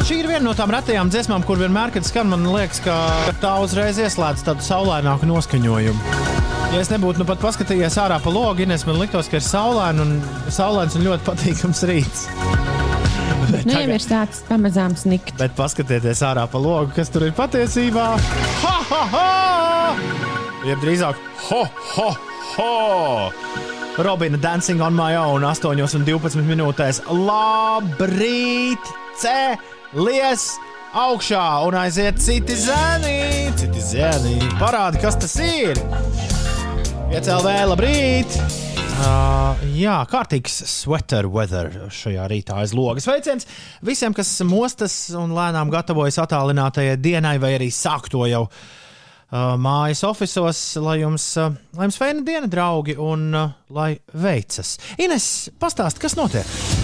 Šī ir viena no tām retajām dziesmām, kur vienmēr, kad skan, man liekas, ka tā uzreiz ieslēdz tādu saulaināku noskaņojumu. Ja es nebūtu nu pat paskatījies ārā pa logu, Ines, man liktos, ka ir saulains un, saulains un ļoti patīkams rīts. Bet Nu, jau tagad- ir sācis pamazām snikt. Bet paskatieties ārā pa logu, kas tur ir patiesībā. Ha, ha, ha! Jeb drīzāk, ho, ho, ho! Robina Dancing on my own, 8,12 minūtēs. Labrīt! Cēlies! augšā un aiziet citi zēni, citi zēni. Parādi, kas tas ir. Piecēlē, labrīt! Uh, jā, kārtīgs sweater weather šajā rītā aiz logas. Sveiciens visiem, kas mostas un lēnām gatavojas attālinātajai dienai, vai arī sāk to jau uh, mājas oficiālos, lai jums, uh, lai jums feina diena, draugi, un uh, lai veicas. Ines, pastāst, kas notiek?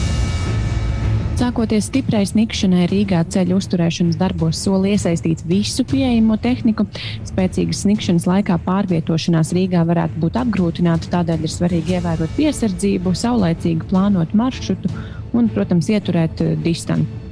Sākoties stiprai snikšanai Rīgā ceļu uzturēšanas darbos soli iesaistīt visu pieejamo tehniku. Spēcīgas snikšanas laikā pārvietošanās Rīgā varētu būt apgrūtināta, tādēļ ir svarīgi ievērot piesardzību, saulaicīgi plānot maršrutu un, protams, ieturēt eh,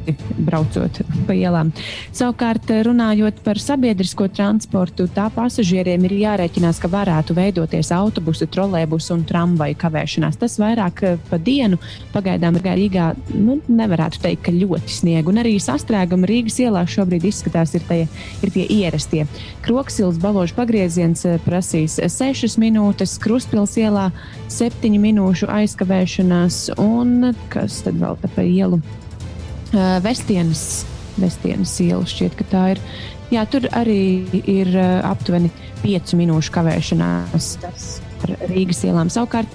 distanci braucot pa ielām. Savukārt, runājot par sabiedrisko transportu, tā pasažieriem ir jārēķinās, ka varētu veidoties autobusu, trolēbusu un tramvaju kavēšanās. Tas vairāk eh, pa dienu pagaidām Rīgā nu, nevarētu teikt, ka ļoti sniega. Un arī sastrēguma Rīgas ielā šobrīd izskatās, ir, tie, ir tie ierastie. Kroksils baložu pagrieziens eh, prasīs 6 minūtes, Kruspils ielā 7 minūšu aizkavēšanās un kas tad vēl pa ielu? Uh, Vestienas, Vestienas iela šķiet, ka tā ir. Jā, tur arī ir uh, aptuveni 5 minūšu kavēšanās ar Rīgas ielām. Savukārt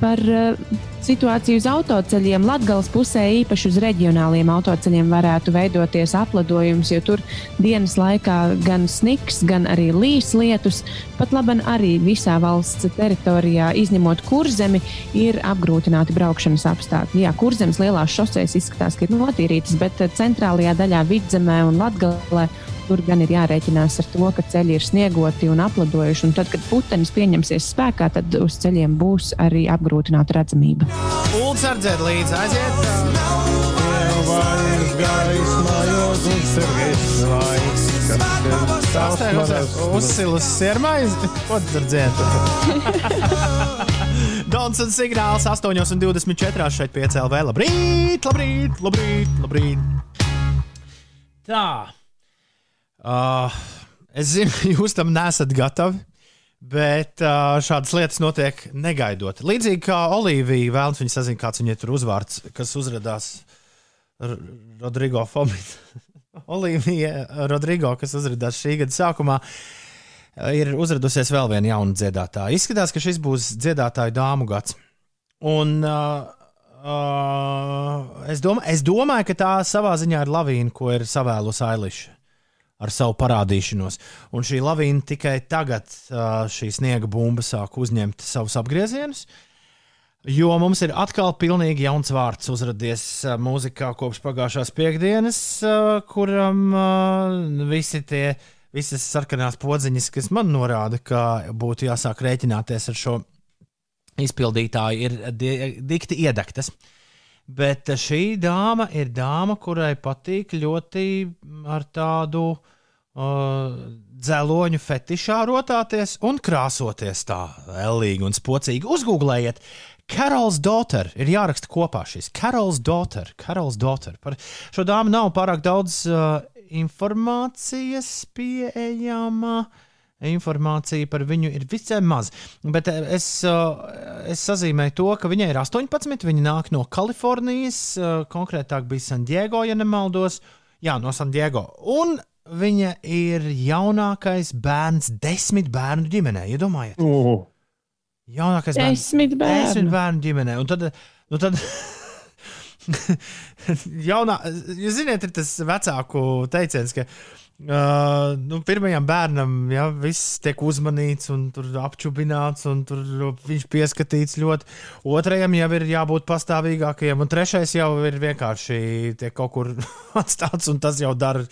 par uh, situāciju uz autoceļiem. Latvijas pusē, īpaši uz reģionāliem autoceļiem, varētu veidoties apledojums, jo tur dienas laikā gan sniks, gan arī līs lietus. Pat labi, arī visā valsts teritorijā, izņemot kurzemi, ir apgrūtināti braukšanas apstākļi. Jā, kurzemes lielās šoseis izskatās, ka ir notīrītas, bet centrālajā daļā vidzemē un Latvijā Tur gan ir jārēķinās ar to, ka ceļi ir sniegoti un apladojuši. Un tad, kad putenis pieņemsies spēkā, tad uz ceļiem būs arī apgrūtināta redzamība. Ulu sardzēt līdzi, aiziet! Uzsilis sirmais, ko dzērt? <laughs> Dons un signāls 8,24 šeit piecēlē. Labrīt, labrīt, labrīt, labrīt! Tā. Uh, es zinu, <laughs> jūs tam nesat gatavi. Bet uh, šādas lietas notiek negaidot. Līdzīgi kā Olivija vēlams, viņa sazina, kāds viņai tur uzvārds, kas uzrādās Rodrigo Fomita. <laughs> Olivija Rodrigo, kas uzrādās šī gada sākumā, ir uzradusies vēl viena jauna dziedātāja. Izskatās, ka šis būs dziedātāju dāmu gads. Un uh, uh, es, domā, es domāju, ka tā savā ziņā ir lavīna, ko ir savēlusi Ailiša ar savu parādīšanos. Un šī lavīna tikai tagad, šī sniega bumba, sāk uzņemt savus apgriezienus. Jo mums ir atkal pilnīgi jauns vārds uzrādījies mūzikā kopš pagājušās piekdienas, kuram visi tie, visas sarkanās podziņas, kas man norāda, ka būtu jāsāk rēķināties ar šo izpildītāju, ir dikti iedegtas. Bet šī dāma ir dāma, kurai patīk ļoti ar tādu uh, dzeloņu fetišā rotāties un krāsoties tā ellīgi un spocīgi. Uzgooglējiet, Karols Daughter ir jāraksta kopā šis. Karols Daughter, Karols Daughter. Par šo dāmu nav pārāk daudz uh, informācijas pieejama. Uh, informācija par viņu ir visai maz. Bet eh, es, es sazīmēju to, ka viņai ir 18, viņa nāk no Kalifornijas, konkrētāk bija San Diego, ja nemaldos. Jā, no San Diego. Un viņa ir jaunākais bērns desmit bērnu ģimenē. Iedomājieties! Uh. Jaunākais bērns desmit bērnu. desmit bērnu ģimenē. Un tad, nu tad <laughs> <laughs> jaunā, jūs zināt, ir tas vecāku teiciens, ka Uh, nu, pirmajam bērnam ja, viss tiek uzmanīts, un apčubināts, un viņš pieskatīts ļoti. Otrajam jau ir jābūt pastāvīgākajam, un trešais jau ir vienkārši kaut kur <laughs> atstāts, un tas jau dara,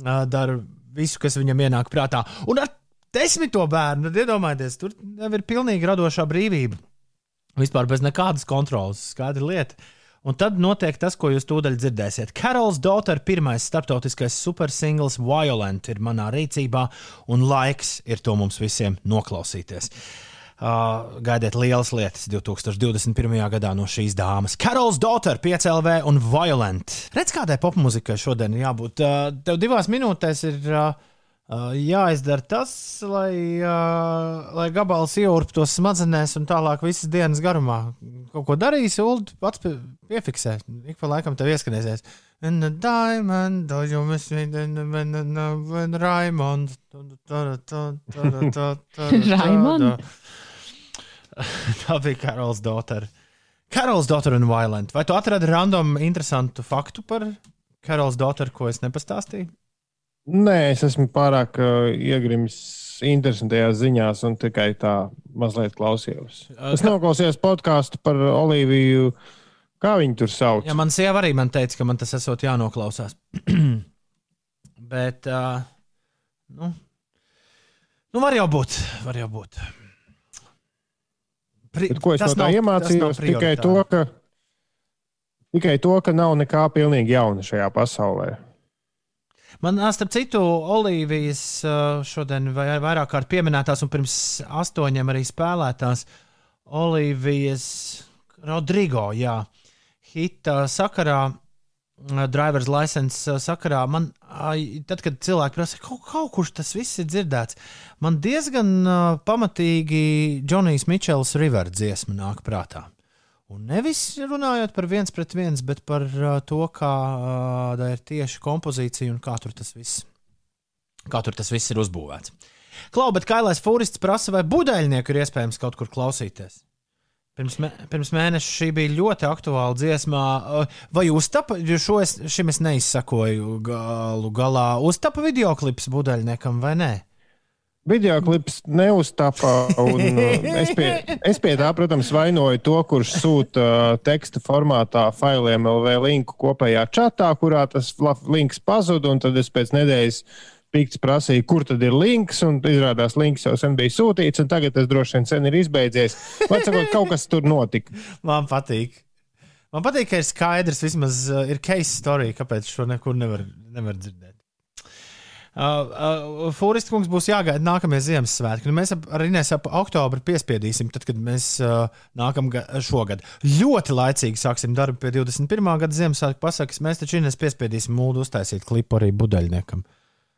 uh, dara visu, kas viņam ienāk prātā. Un ar desmito bērnu, iedomājieties, tur jau ir pilnīgi radošā brīvība. Vispār bez nekādas kontrolas, skaidra lieta. Uh, Un tad notiek tas, ko jūs tūdaļ dzirdēsiet. Karols Daughter, pirmais starptautiskais supersingls Violent ir manā rīcībā, un laiks ir to mums visiem noklausīties. Uh, gaidiet lielas lietas 2021. gadā no šīs dāmas. Karols Daughter, 5LV un Violent. Redz, kādai popmuzikai šodien jābūt. Uh, tev divās minūtēs ir. Uh, Uh, jāizdara tas, lai, uh, lai gabals ieurptos smadzenēs un tālāk visas dienas garumā. Kaut ko darīs, Ulu pats pie, piefiksē. Ik pa laikam tev ieskanēsies. Diamond, do you miss me? Then when when Raimond. Raimond? Tā bija Karols Dotter. Karols Dotter un Violent. Vai tu atradi random interesantu faktu par Karols Dotter, ko es nepastāstīju? Nē, es esmu pārāk uh, iegrimis interesantajās ziņās un tikai tā mazliet klausījos. Es noklausījos podkāstu par Oliviju. Kā viņi tur sauc? Jā, man sieva arī man teica, ka man tas esot jānoklausās. <clears throat> Bet, uh, nu, nu, var jau būt. Var jau būt. Pri, Bet ko es no tā nav- iemācījos? Tikai to, ka, tikai to, ka nav nekā pilnīgi jauna šajā pasaulē. Man, starp citu, Olivijas šodien vai- vairāk kārt pieminētās un pirms astoņiem arī spēlētās Olivijas Rodrigo, jā, hita sakarā. Drivers license sakarā man, tad, kad cilvēki prasa, kaut, kaut kurš tas viss ir dzirdēts, man diezgan pamatīgi Džonijs Mičels River dziesma nāk prātā. Un nevis runājot par viens pret viens, bet par uh, to, kāda ir tieši kompozīcija un kā tur tas viss, kā tur tas viss ir uzbūvēts. Klau, bet Kailais Fūrists prasa, vai buļbuļsaktas ir iespējams kaut kur klausīties. Pirms, mē, pirms mēneša šī bija ļoti aktuāla dziesmā. Uh, Vai uztapa, jo es, šim es neizsakoju galu galā, uztapa video klips buļbuļsaktam vai nē? Video klips neuztapa. un, <laughs> uh, Es pie, es pie tā, protams, vainoju to, kurš sūta uh, teksta formātā failiem LV linku kopējā čatā, kurā tas links pazuda. un Tad es pēc nedēļas pikts prasīju, kur tad ir links. un Izrādās, links jau sen bija sūtīts, un tagad tas droši vien sen ir izbeidzies. Vai sakot, kaut kas tur notika? <laughs> Man patīk. Man patīk, ka ir skaidrs, vismaz uh, ir case story, kāpēc šo nekur nevar, nevar dzirdēt. Uh, uh, Fūrists kungs būs jāgaida nākamie Ziemassvētki. Nu, mēs ap, ar Inês ap oktobru piespiedīsim, tad, kad mēs uh, nākam ga- šogad. Ļoti laicīgi sāksim darbu pie 21. gada Ziemassvētku pasakas. Mēs taču Inês piespiedīsim mūdu uztaisīt klipu arī budaļniekam.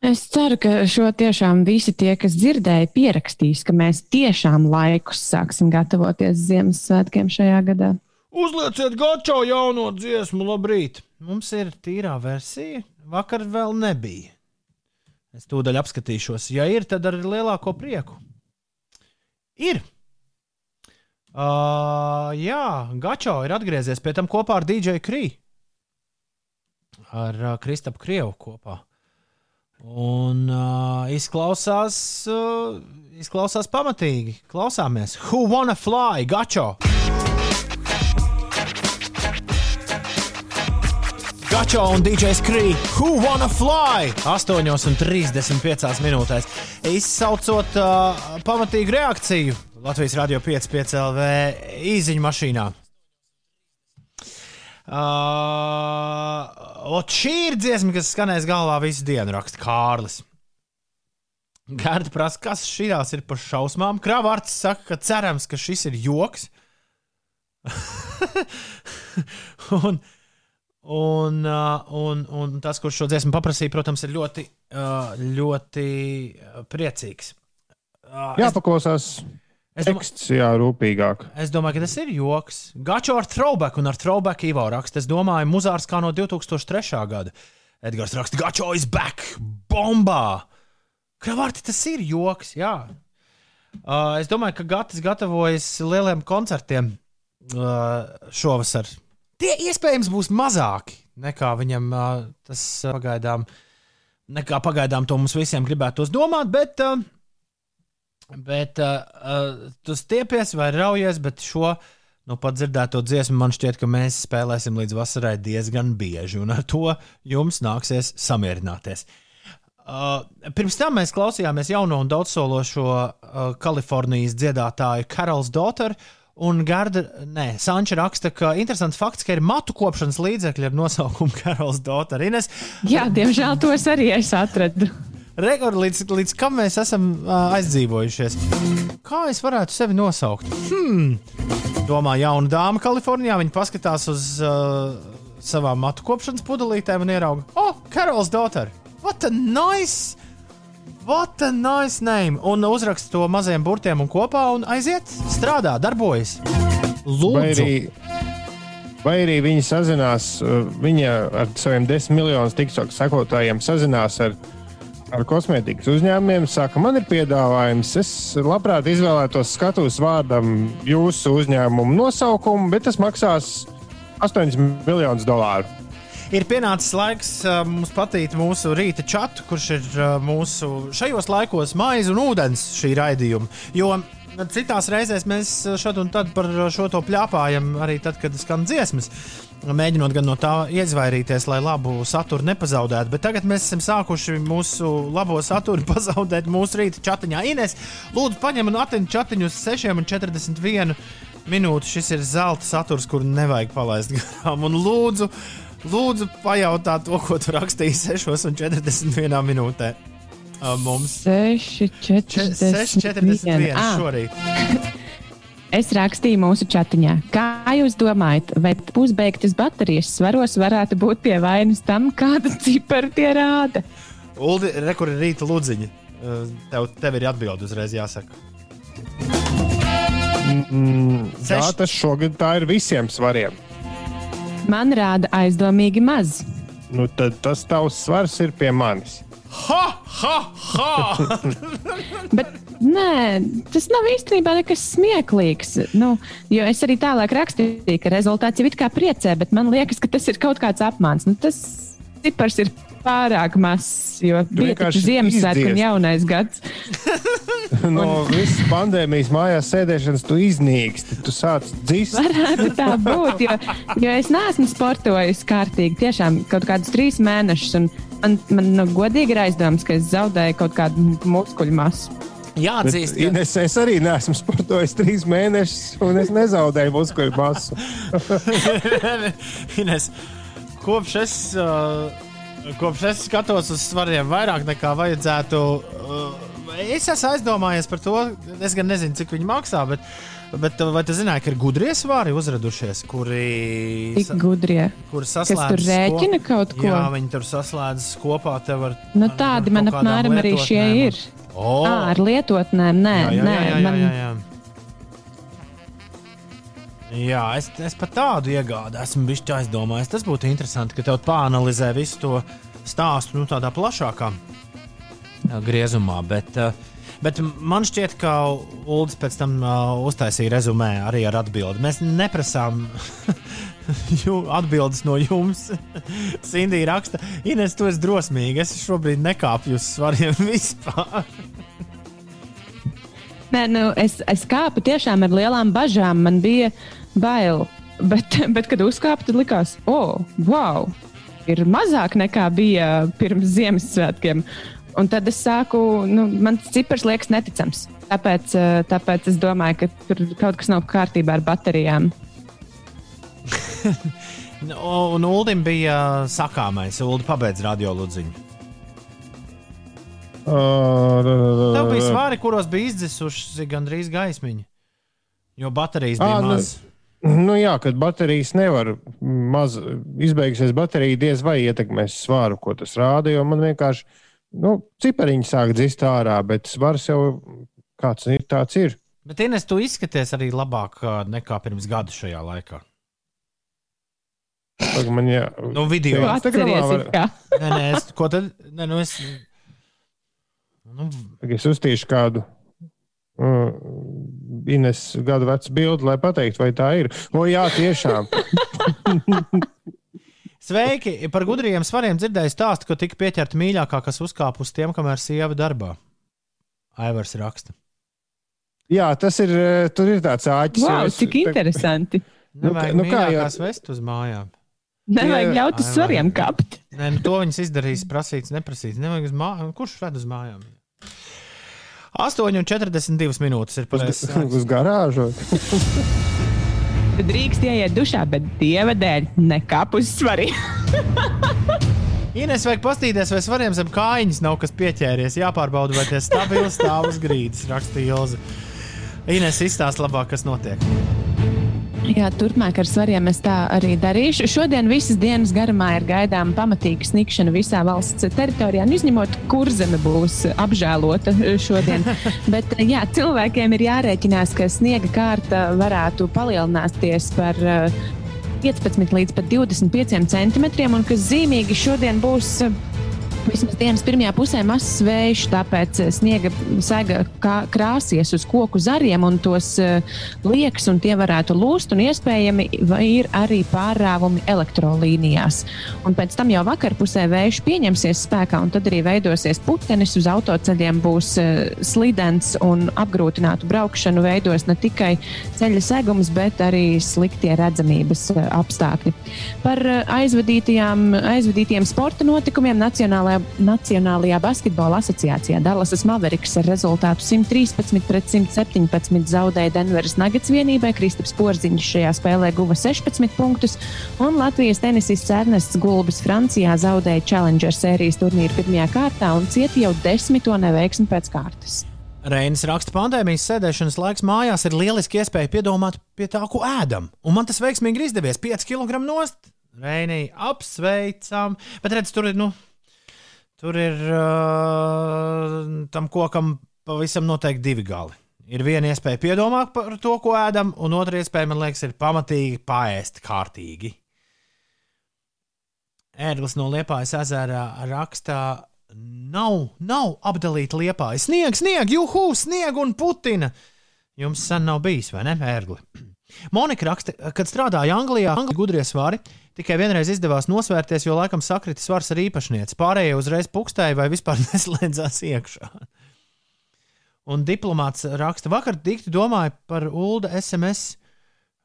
Es ceru, ka šo tiešām visi tie, kas dzirdēja, pierakstīs, ka mēs tiešām laikus sāksim gatavoties Ziemassvētkiem šajā gadā. Uzlieciet gočo jauno dziesmu, labrīt! Mums ir tīrā versija. Vakar vēl nebija. Es tūdaļ apskatīšos. Ja ir, tad ar lielāko prieku. Ir. Uh, jā, Gačo ir atgriezies pie tam kopā ar DJ Krī. Ar uh, Kristapu Krievu kopā. Un uh, izklausās, uh, izklausās pamatīgi. Klausāmies. Who wanna fly? Gačo! Gačo un DJs Krī, Who wanna fly? 8,35 minūtēs. Izsaucot uh, pamatīgu reakciju Latvijas Rādio 5,5 LV īziņu mašīnā. Uh, šī ir dziesma, kas skanēs galvā visu dienu, raksta Kārlis. Gārda prasa, kas šīs ir par šausmām. Kravārds saka, ka cerams, ka šis ir joks. <laughs> un, un, uh, un, un tas, kurš šo dziesmu paprasīja, protams, ir ļoti, uh, ļoti uh, priecīgs. Jāpaklausās es, domā, teksts, jā, rūpīgāk. es domāju, ka tas ir joks. Gačo ar throwback un ar throwback Ivo raksta. Es domāju, muzārs kā no 2003. gada. Edgars raksta, Gačo is back! Bombā! Kravārti, tas ir joks, jā. Uh, es domāju, ka Gatis gatavojas lieliem koncertiem uh, šovasar. Tie iespējams būs mazāki nekā viņam uh, tas uh, pagaidām, nekā pagaidām to mums visiem gribētos domāt, bet, uh, bet uh, uh, tu stiepies vai raujies, bet šo nu, pat dzirdēto dziesmu man šķiet, ka mēs spēlēsim līdz vasarai diezgan bieži, un ar to jums nāksies samierināties. Uh, pirms tam mēs klausījāmies jauno un daudzsološo uh, Kalifornijas dziedātāju Karols Daughter. Un Garda, nē, Sanča raksta, ka interesants fakts, ka ir matu kopšanas līdzekļi ar nosaukumu <laughs> Karols Daughter. Ines, Jā, diemžēl tos arī es atradu. Rekord, līdz, līdz kam mēs esam uh, aizdzīvojušies? Kā es varētu sevi nosaukt? Hmm. Domā, jauna dāma Kalifornijā. Viņa paskatās uz uh, savām matu kopšanas pudelītēm un ierauga, oh, Karols Daughter! What a nice! What a nice name! Un uzraksta to maziem burtiem un kopā un aiziet, strādā, darbojas. Vai Lūdzu, arī, vai arī viņi sazinās, uh, viņa ar saviem desmit miljonus TikTok sekotājiem sazinās ar, ar kosmētikas uzņēmumiem. Saka, man ir piedāvājums, es labprāt izvēlētos skatus vārdam jūsu uzņēmumu nosaukumu, bet tas maksās 8 miljonus dolāru. Ir pienācis laiks uh, mums patīt mūsu rīta čatu, kurš ir uh, mūsu šajos laikos maize un ūdens šī raidījuma. Jo uh, citās reizēs mēs šad un tad par šo to pļāpājam, arī tad, kad skan dziesmas. Mēģinot gan no tā izvairīties, lai labu saturu nepazaudētu, bet tagad mēs esam sākuši mūsu labo saturu <laughs> pazaudēt mūsu rīta chatiņā. Ines, lūdzu, paņem un attiņu chatiņu uz 6,41 minūtes. Šis ir zelta saturs, kuru nevajag palaist garām. Un lūdzu, Lūdzu, pajautā to, ko tu rakstīji 6,41 minūtē. Uh, Mums 6,41. Ah. šorīt. <laughs> Es rakstīju mūsu chatiņā, kā jūs domājat, vai pusbeigtas baterijas svaros varētu būt pie vainas tam, kāda cipara tie rāda? Uldi, rekur ir rīta lūdziņa. Tev, tev ir atbildi uzreiz jāsaka. Mm, jā, Seš- tas šogad tā ir visiem svariem. Man rāda aizdomīgi maz. Nu, tad tas tavs svars ir pie manis. Ha, ha, ha! <laughs> Bet nē, tas nav īstenībā nekas smieklīgs. Nu, jo es arī tālāk rakstīju, ka rezultāts jau it kā priecē, bet man liekas, ka tas ir kaut kāds apmāns. Nu, tas cipars ir pārāk mazs, jo bija Ziemassvētku un jaunais gads. <laughs> No visas pandēmijas mājās sēdēšanas tu iznīksti, tu sāc dzist. Varētu tā būt, jo, jo es neesmu sportojis kārtīgi, tiešām kaut kādus trīs mēnešus. un Man, man nu, godīgi ir aizdoms, ka es zaudēju kaut kādu muskuļu masu. Bet, Jāatzīst, ka Ines, es arī neesmu sportojis trīs mēnešus, un es nezaudēju muskuļu masu. <laughs> <laughs> Ines, kopš es, kopš es skatos uz svariem vairāk nekā vajadzētu, es esmu aizdomājies par to. Es gan nezinu, cik viņi maksā, bet, bet vai tu zināji, ka ir gudrie svari uzradušies, kuri, Tik gudrie. Kas saslēdzas tur rēķina ko- kaut ko? Jā, viņi tur saslēdzas kopā. Ar, Nu, tādi ar man apmēram arī šie ir. Oh. À, ar lietotnēm, nē, jā, jā, jā, jā, man, jā, jā. Jā, es, es pat tādu iegādu esmu bijis aizdomājies. Tas būtu interesanti, ka tev pāranalizē visu to stāstu nu, tādā plašākā griezumā. Bet, ā, bet man šķiet, ka Ulas pēc tam uh, uztaisīja rezumē arī ar atbildi. Mēs neprasām <laughs> atbildes no jums. <laughs> Sindija raksta, Ines, tu esi drosmīga. Es šobrīd nekāpju uz svariem <laughs> vispār. nē nu, es, es kāpu tiešām ar lielām bažām. Man bija bail. Bet, <laughs> bet kad uzkāpu, tad likās, oh, wow, ir mazāk nekā bija pirms Ziemassvētkiem. Un tad es sāku, nu, man tas cipars liekas neticams. Tāpēc, eh, tāpēc es domāju, ka tur kaut kas nav kārtībā ar baterijām. <laughs> Nu, Un Ulim bija sakāmais. Ulu pabeidz radio ludziņu. Tev bija svari, kuros bija izdzisuši gandrīz gaismiņa. Jo baterijas bija Ā, nu, jā, kad baterijas nevar maz izbeigsies, baterija diez vai ietekmēs svāru, ko tas rāda. Jo man vienkārši nu, cipariņi sāk dzist ārā, bet svars jau kāds ir, tāds ir. Bet, Ines, tu izskaties arī labāk ā, nekā pirms gada šajā laikā. Tagad Man, jā, Nu, video. Jā. Instagramā Atceries, var-. Nē, nē, es, ko tad? Nē, nu es, nu, es uztīšu kādu. Uh, Ines gadu vecu bildi, lai pateiktu, vai tā ir. O, jā, tiešām. <laughs> sveiki! Par gudriem svariem dzirdēju stāstu, ka tika pieķerta mīļākā, kas uzkāpa uz tiem, kamēr sieva darbā. Aivars raksta. Jā, tas ir. eh, Tur ir tāds āķis. Wow, jo es- cik interesanti. <laughs> Nu, Nevajag nu kā jau- vest uz mājām. Nevajag ļaut uz svariem kapt. Nē, nu, to viņas izdarīs, prasīts, neprasīts. Nevajag uz mājām. Kurš ved uz mājām? 8,42 minūtes ir pareizs. Uz, <laughs> uz garāžu. Drīkst ieiet dušā, bet dieva dēļ nekāp uz svariem. <laughs> Ines vajag pastīties, vai svariem zem kājiņas nav kas pieķēries. Jāpārbauda, vai tie stabili stāv uz grīdas, rakstīja Ilze. Ines izstāsta labāk, kas notiek. Jā, turpmāk ar svariem es tā arī darīšu. Šodien visas dienas garumā ir gaidāma pamatīga sniegšana visā valsts teritorijā, nu, izņemot, kur zeme būs apžēlota šodien. <laughs> Bet jā, cilvēkiem ir jārēķinās, ka sniega kārta varētu palielināties par. eh, 15 līdz pat 25 centimetriem, un kas zīmīgi šodien būs Vismaz dienas pirmajā pusē mazs vējš, tāpēc eh, sniega sega krāsies uz koku zariem un tos uh, liekas, un tie varētu lūst, iespējami ir arī pārrāvumi elektrolīnijās. Un pēc tam jau vakarpusē vējš pieņemsies spēkā, un tad arī veidosies putenis uz autoceļiem, būs uh, slidens un apgrūtinātu braukšanu veidos ne tikai ceļa segums, bet arī sliktie redzamības apstākļi. Par aizvadītiem sporta notikumiem Nacionālajā Nacionālajā, Nacionālajā basketbola asociācijā Dallasas Mavericks ar rezultātu 113 pret 117 zaudēja Denveras Nuggets vienībai. Kristaps Porziņš šajā spēlē guva 16 punktus, un Latvijas tenisists Ernests Gulbis Francijā zaudēja Challenger sērijas turnīru pirmajā kārtā un cieta jau desmito neveiksmi pēc kārtas. Reinis raksta, pandēmijas sēdēšanas laiks mājās ir lieliski iespēja piedomāt pie tā, ko ēdam. Un man tas veiksmīgi izdevies. 5 kg nost. Reinī, apsveicam. Bet redz, tur ir, nu, Tur ir uh, tam kokam pavisam noteikti divi gali. Ir viena iespēja piedomāt par to, ko ēdam, un otra iespēja, man liekas, ir pamatīgi paēst kārtīgi. Ērglis no Liepājas ezera rakstā, nav, nav apdalīta Liepāja. Sniegs, sniegs, juhu, sniega un putina. Jums sen nav bijis, vai ne, Ērgli? Monika raksta, kad strādāja Anglijā, Anglijā gudrie svari, tikai vienreiz izdevās nosvērties, jo laikam sakrita svars ar īpašnieci. Pārējie uzreiz pukstēja vai vispār <laughs> neslēdzās iekšā. Un diplomāts raksta, vakar dikti domāju par ULDA SMS,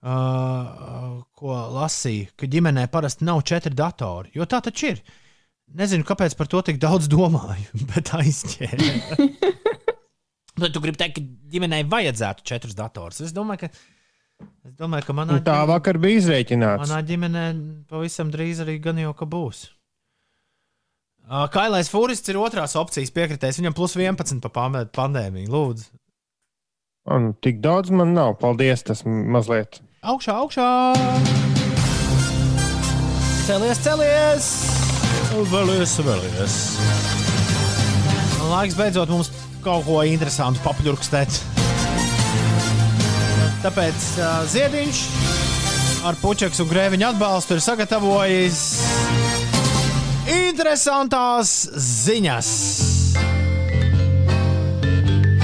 uh, ko lasīju, ka ģimenē parasti nav četri datori. Jo tā taču ir. Nezinu, kāpēc par to tik daudz domāju, <laughs> bet aizķēru. <laughs> Bet tu gribi teikt, ka ģimenei vajadzētu četrus datorus. Es domāju, ka Es domāju, ka manā nu, tā ģimenē, vakar bija izreikināts. Manā ģimenē pavisam drīz arī gan jau ka būs. Kailais Fūrists ir otrās opcijas piekritējis. Viņam plus 11 pa pandēmiju. Lūdzu. Un tik daudz man nav. Paldies, tas mazliet. Augšā, augšā! Celies, celies! Vēlies, vēlies! Laiks beidzot mums kaut ko interesantu papļurkstēt. Tāpēc uh, Ziediņš ar puķeksu un grēviņu atbalstu ir sagatavojis interesantās ziņas.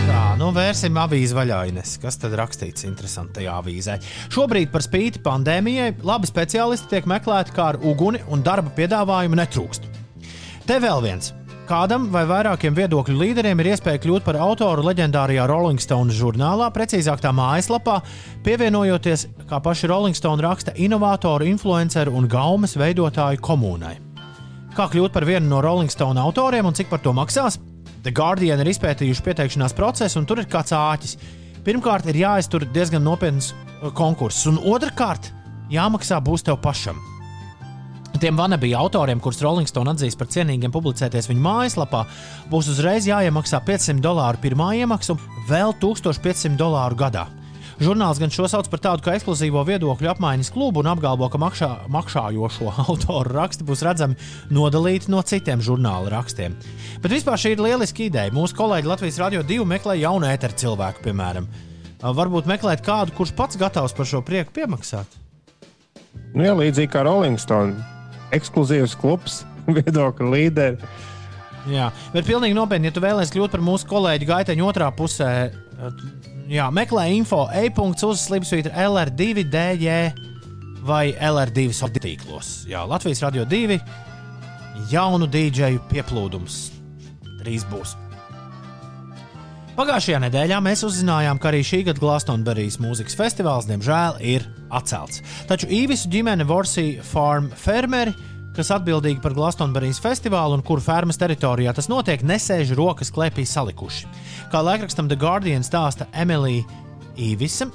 Tā, nu vērsim avīzi vaļā, Ines. Kas tad rakstīts interesantajā avīzē? Šobrīd par spīti pandēmijai labi speciālisti tiek meklēti, kā ar uguni un darba piedāvājumu netrūkst. Te vēl viens Kādam vai vairākiem viedokļu līderiem ir iespēja kļūt par autoru leģendārajā Rolling Stone žurnālā, precīzāk tā mājaslapā, pievienojoties, kā paši Rolling Stone raksta, inovātoru, influenceru un gaumes veidotāju komunai. Kā kļūt par vienu no Rolling Stone autoriem un cik par to maksās? The Guardian ir izpētījuši pieteikšanās procesu, un tur ir kāds āķis. Pirmkārt, ir jāiztur diezgan nopietns uh, konkurss, un otrkārt, jāmaksā būs tev pašam. Tiem vanabija autoriem, kurus Rolling Stone atzīs par cienīgiem publicēties viņu mājaslapā, būs uzreiz jāiemaksā 500 dolāru pirmā iemaksa un vēl 1500 dolāru gadā. Žurnāls gan šo sauc par tādu kā ekskluzīvo viedokļu apmaiņas klubu un apgalvo, ka makšā, makšājošo <laughs> autoru raksti būs redzami nodalīti no citiem žurnāla rakstiem. Bet vispār šī ir lieliska ideja. Mūsu kolēģi Latvijas Rādio 2 meklē jaunu ēteru cilvēku, piemēram. Varbūt meklēt kādu, kurš pats gatavs par šo prieku piemaksāt. Nu, jā, līdzīgi kā Rolling Stone ekskluzīvs klubs, <laughs> viedokļu līderi. Jā, bet pilnīgi nopietni, ja tu vēlēsies kļūt par mūsu kolēģi gaiteņu otrā pusē, jā, meklē info e-punkts uz slīpsvītra LR2, DJ vai LR2 tīklos. Jā, Latvijas radio 2 jaunu dīdžeju pieplūdums drīz būs. Pagājušajā nedēļā mēs uzzinājām, ka arī šī gada Glastonberijas mūzikas festivāls, diemžēl, ir atcelts. Taču īvisu ģimene Vorsija Farm fermeri, kas atbildīgi par Glastonberijas festivālu un kuru fermas teritorijā tas notiek, nesēž rokas klēpī salikuši. Kā laikrakstam The Guardian stāsta Emīlija Īvisa,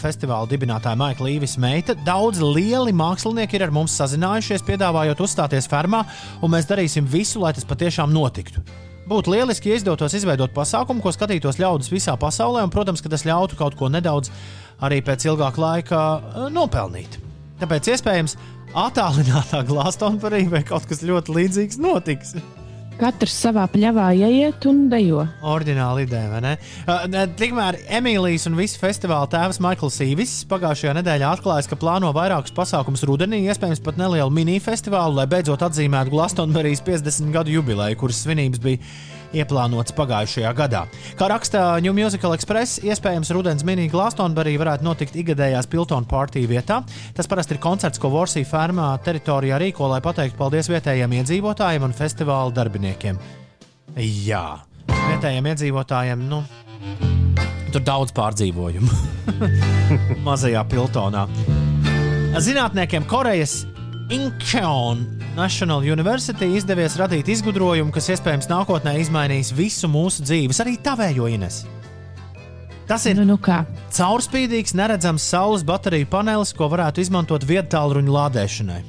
festivāla dibinātāja Maikla Īvisa meita. Daudz lieli mākslinieki ir ar mums sazinājušies, piedāvājot uzstāties fermā, un mēs darīsim visu, lai tas patiešām notiktu. Būtu lieliski, ja izdotos izveidot pasākumu, ko skatītos ļaudis visā pasaulē, un, protams, ka tas ļautu kaut ko nedaudz arī pēc ilgāka laika eh, nopelnīt. Tāpēc iespējams attālinātā glāztonparī vai kaut kas ļoti līdzīgs notiks. Katrs savā pļavā ieiet un dejo. Ordināla ideja, vai ne? Uh, Tikmēr Emīlijas un visa festivāla tēvs Maikls Sīvis pagājušajā nedēļā atklāja, ka plāno vairākus pasākumus rudenī, iespējams pat nelielu mini-festivālu, lai beidzot atzīmētu Glastonberijas 50 gadu jubileju, kuras svinības bija ieplānotas pagājušajā gadā. Kā raksta New Musical Express, iespējams, rudens mini Glastonbury varētu notikt ikgadējās Piltona partiju vietā. Tas parasti ir koncerts, ko Vorsija fermā teritorijā rīko, lai pateiktu paldies vietējiem iedzīvotājiem un festivāla darbiniekiem. Jā, vietējiem iedzīvotājiem, nu, tur daudz pārdzīvojumu. <laughs> Mazajā Piltonā. Zinātniekiem Korejas Incheon National University izdevies radīt izgudrojumu, kas iespējams nākotnē izmainīs visu mūsu dzīves, arī tavējo Ines. Tas ir Nu, nu kā? caurspīdīgs, neredzams saules bateriju panelis, ko varētu izmantot viedtālruņa lādēšanai.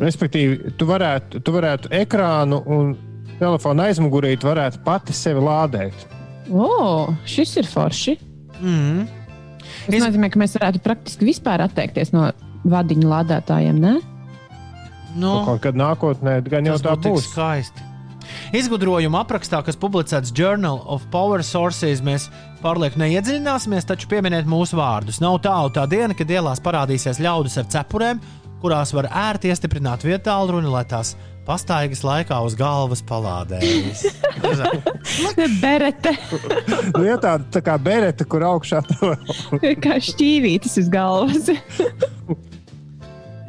Respektīvi, tu varētu, tu varētu ekrānu un telefona aizmugurīt, varētu pati sevi lādēt. O, šis ir forši. Mm. Tas Es- nozīmē, ka mēs varētu praktiski vispār atteikties no vadiņu lādētājiem. Ne? Nu, Kaut kad nākotnē gan jau tā būs. skaisti. Izgudrojuma aprakstā, kas publicēts Journal of Power Sources, mēs pārlieku neiedziļināsimies, taču pieminiet mūsu vārdus. Nav tālu tā diena, kad ielās parādīsies ļaudis ar cepurēm, kurās var ērti iestiprināt vietālu lai tās pastaigas laikā uz galvas palādējas. <laughs> Berete, Nu, ja tāda tā kā berete, kur augšā tā <laughs> kā šķīvītis uz galvas. <laughs>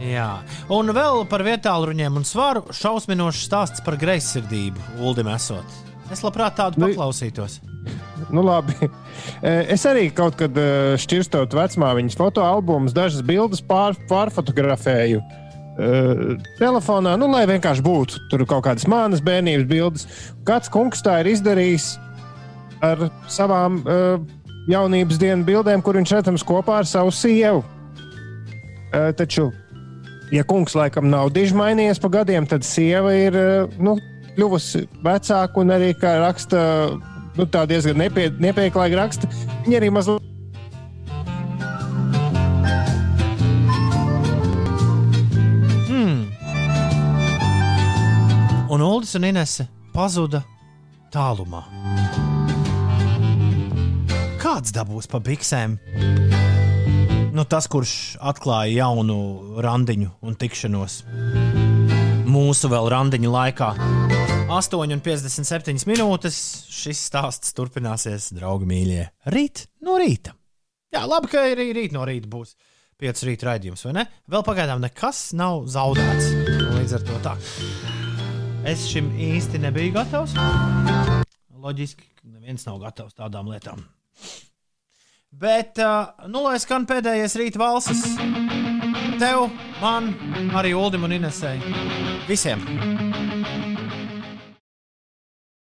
Jā, un vēl par vietāluņiem un svaru šausminošs stāsts par greizsirdību, Uldim esot. Es labprāt tādu Nu, paklausītos. Nu, labi. E, Es arī kaut kad e, šķirstot vecmāmiņas fotoalbumus, dažas bildes pār, pārfotografēju. Uh, telefonā, nu, lai vienkārši būtu tur kaut kādas manas bērnības bildes. Kāds kungs tā ir izdarījis ar savām uh, jaunības dienas bildēm, kur viņš redzams kopā ar savu sievu. Uh, taču, ja kungs laikam nav diži mainījies pa gadiem, tad sieva ir uh, nu, kļuvusi vecāka un arī, kā raksta, nu, tā diezgan nepie, nepieklājīgi raksta, viņa arī mazliet. Un Uldis un Inese pazuda tālumā. Kāds dabūs pa biksēm? Nu, tas, kurš atklāja jaunu randiņu un tikšanos mūsu vēl randiņu laikā. 8,57 minūtes. Šis stāsts turpināsies, draugi mīļie. Rīt no rīta. Jā, labi, ka arī rīt no rīta būs 5 rīta raidījums, vai ne? Vēl pagaidām nekas nav zaudēts. Līdz ar to tā. Es šim īsti nebiju gatavs. Loģiski, neviens nav gatavs tādām lietām. Bet, nu, lai skan pēdējais rīta valsts, tev, man, arī Ulim un Inesai. Visiem!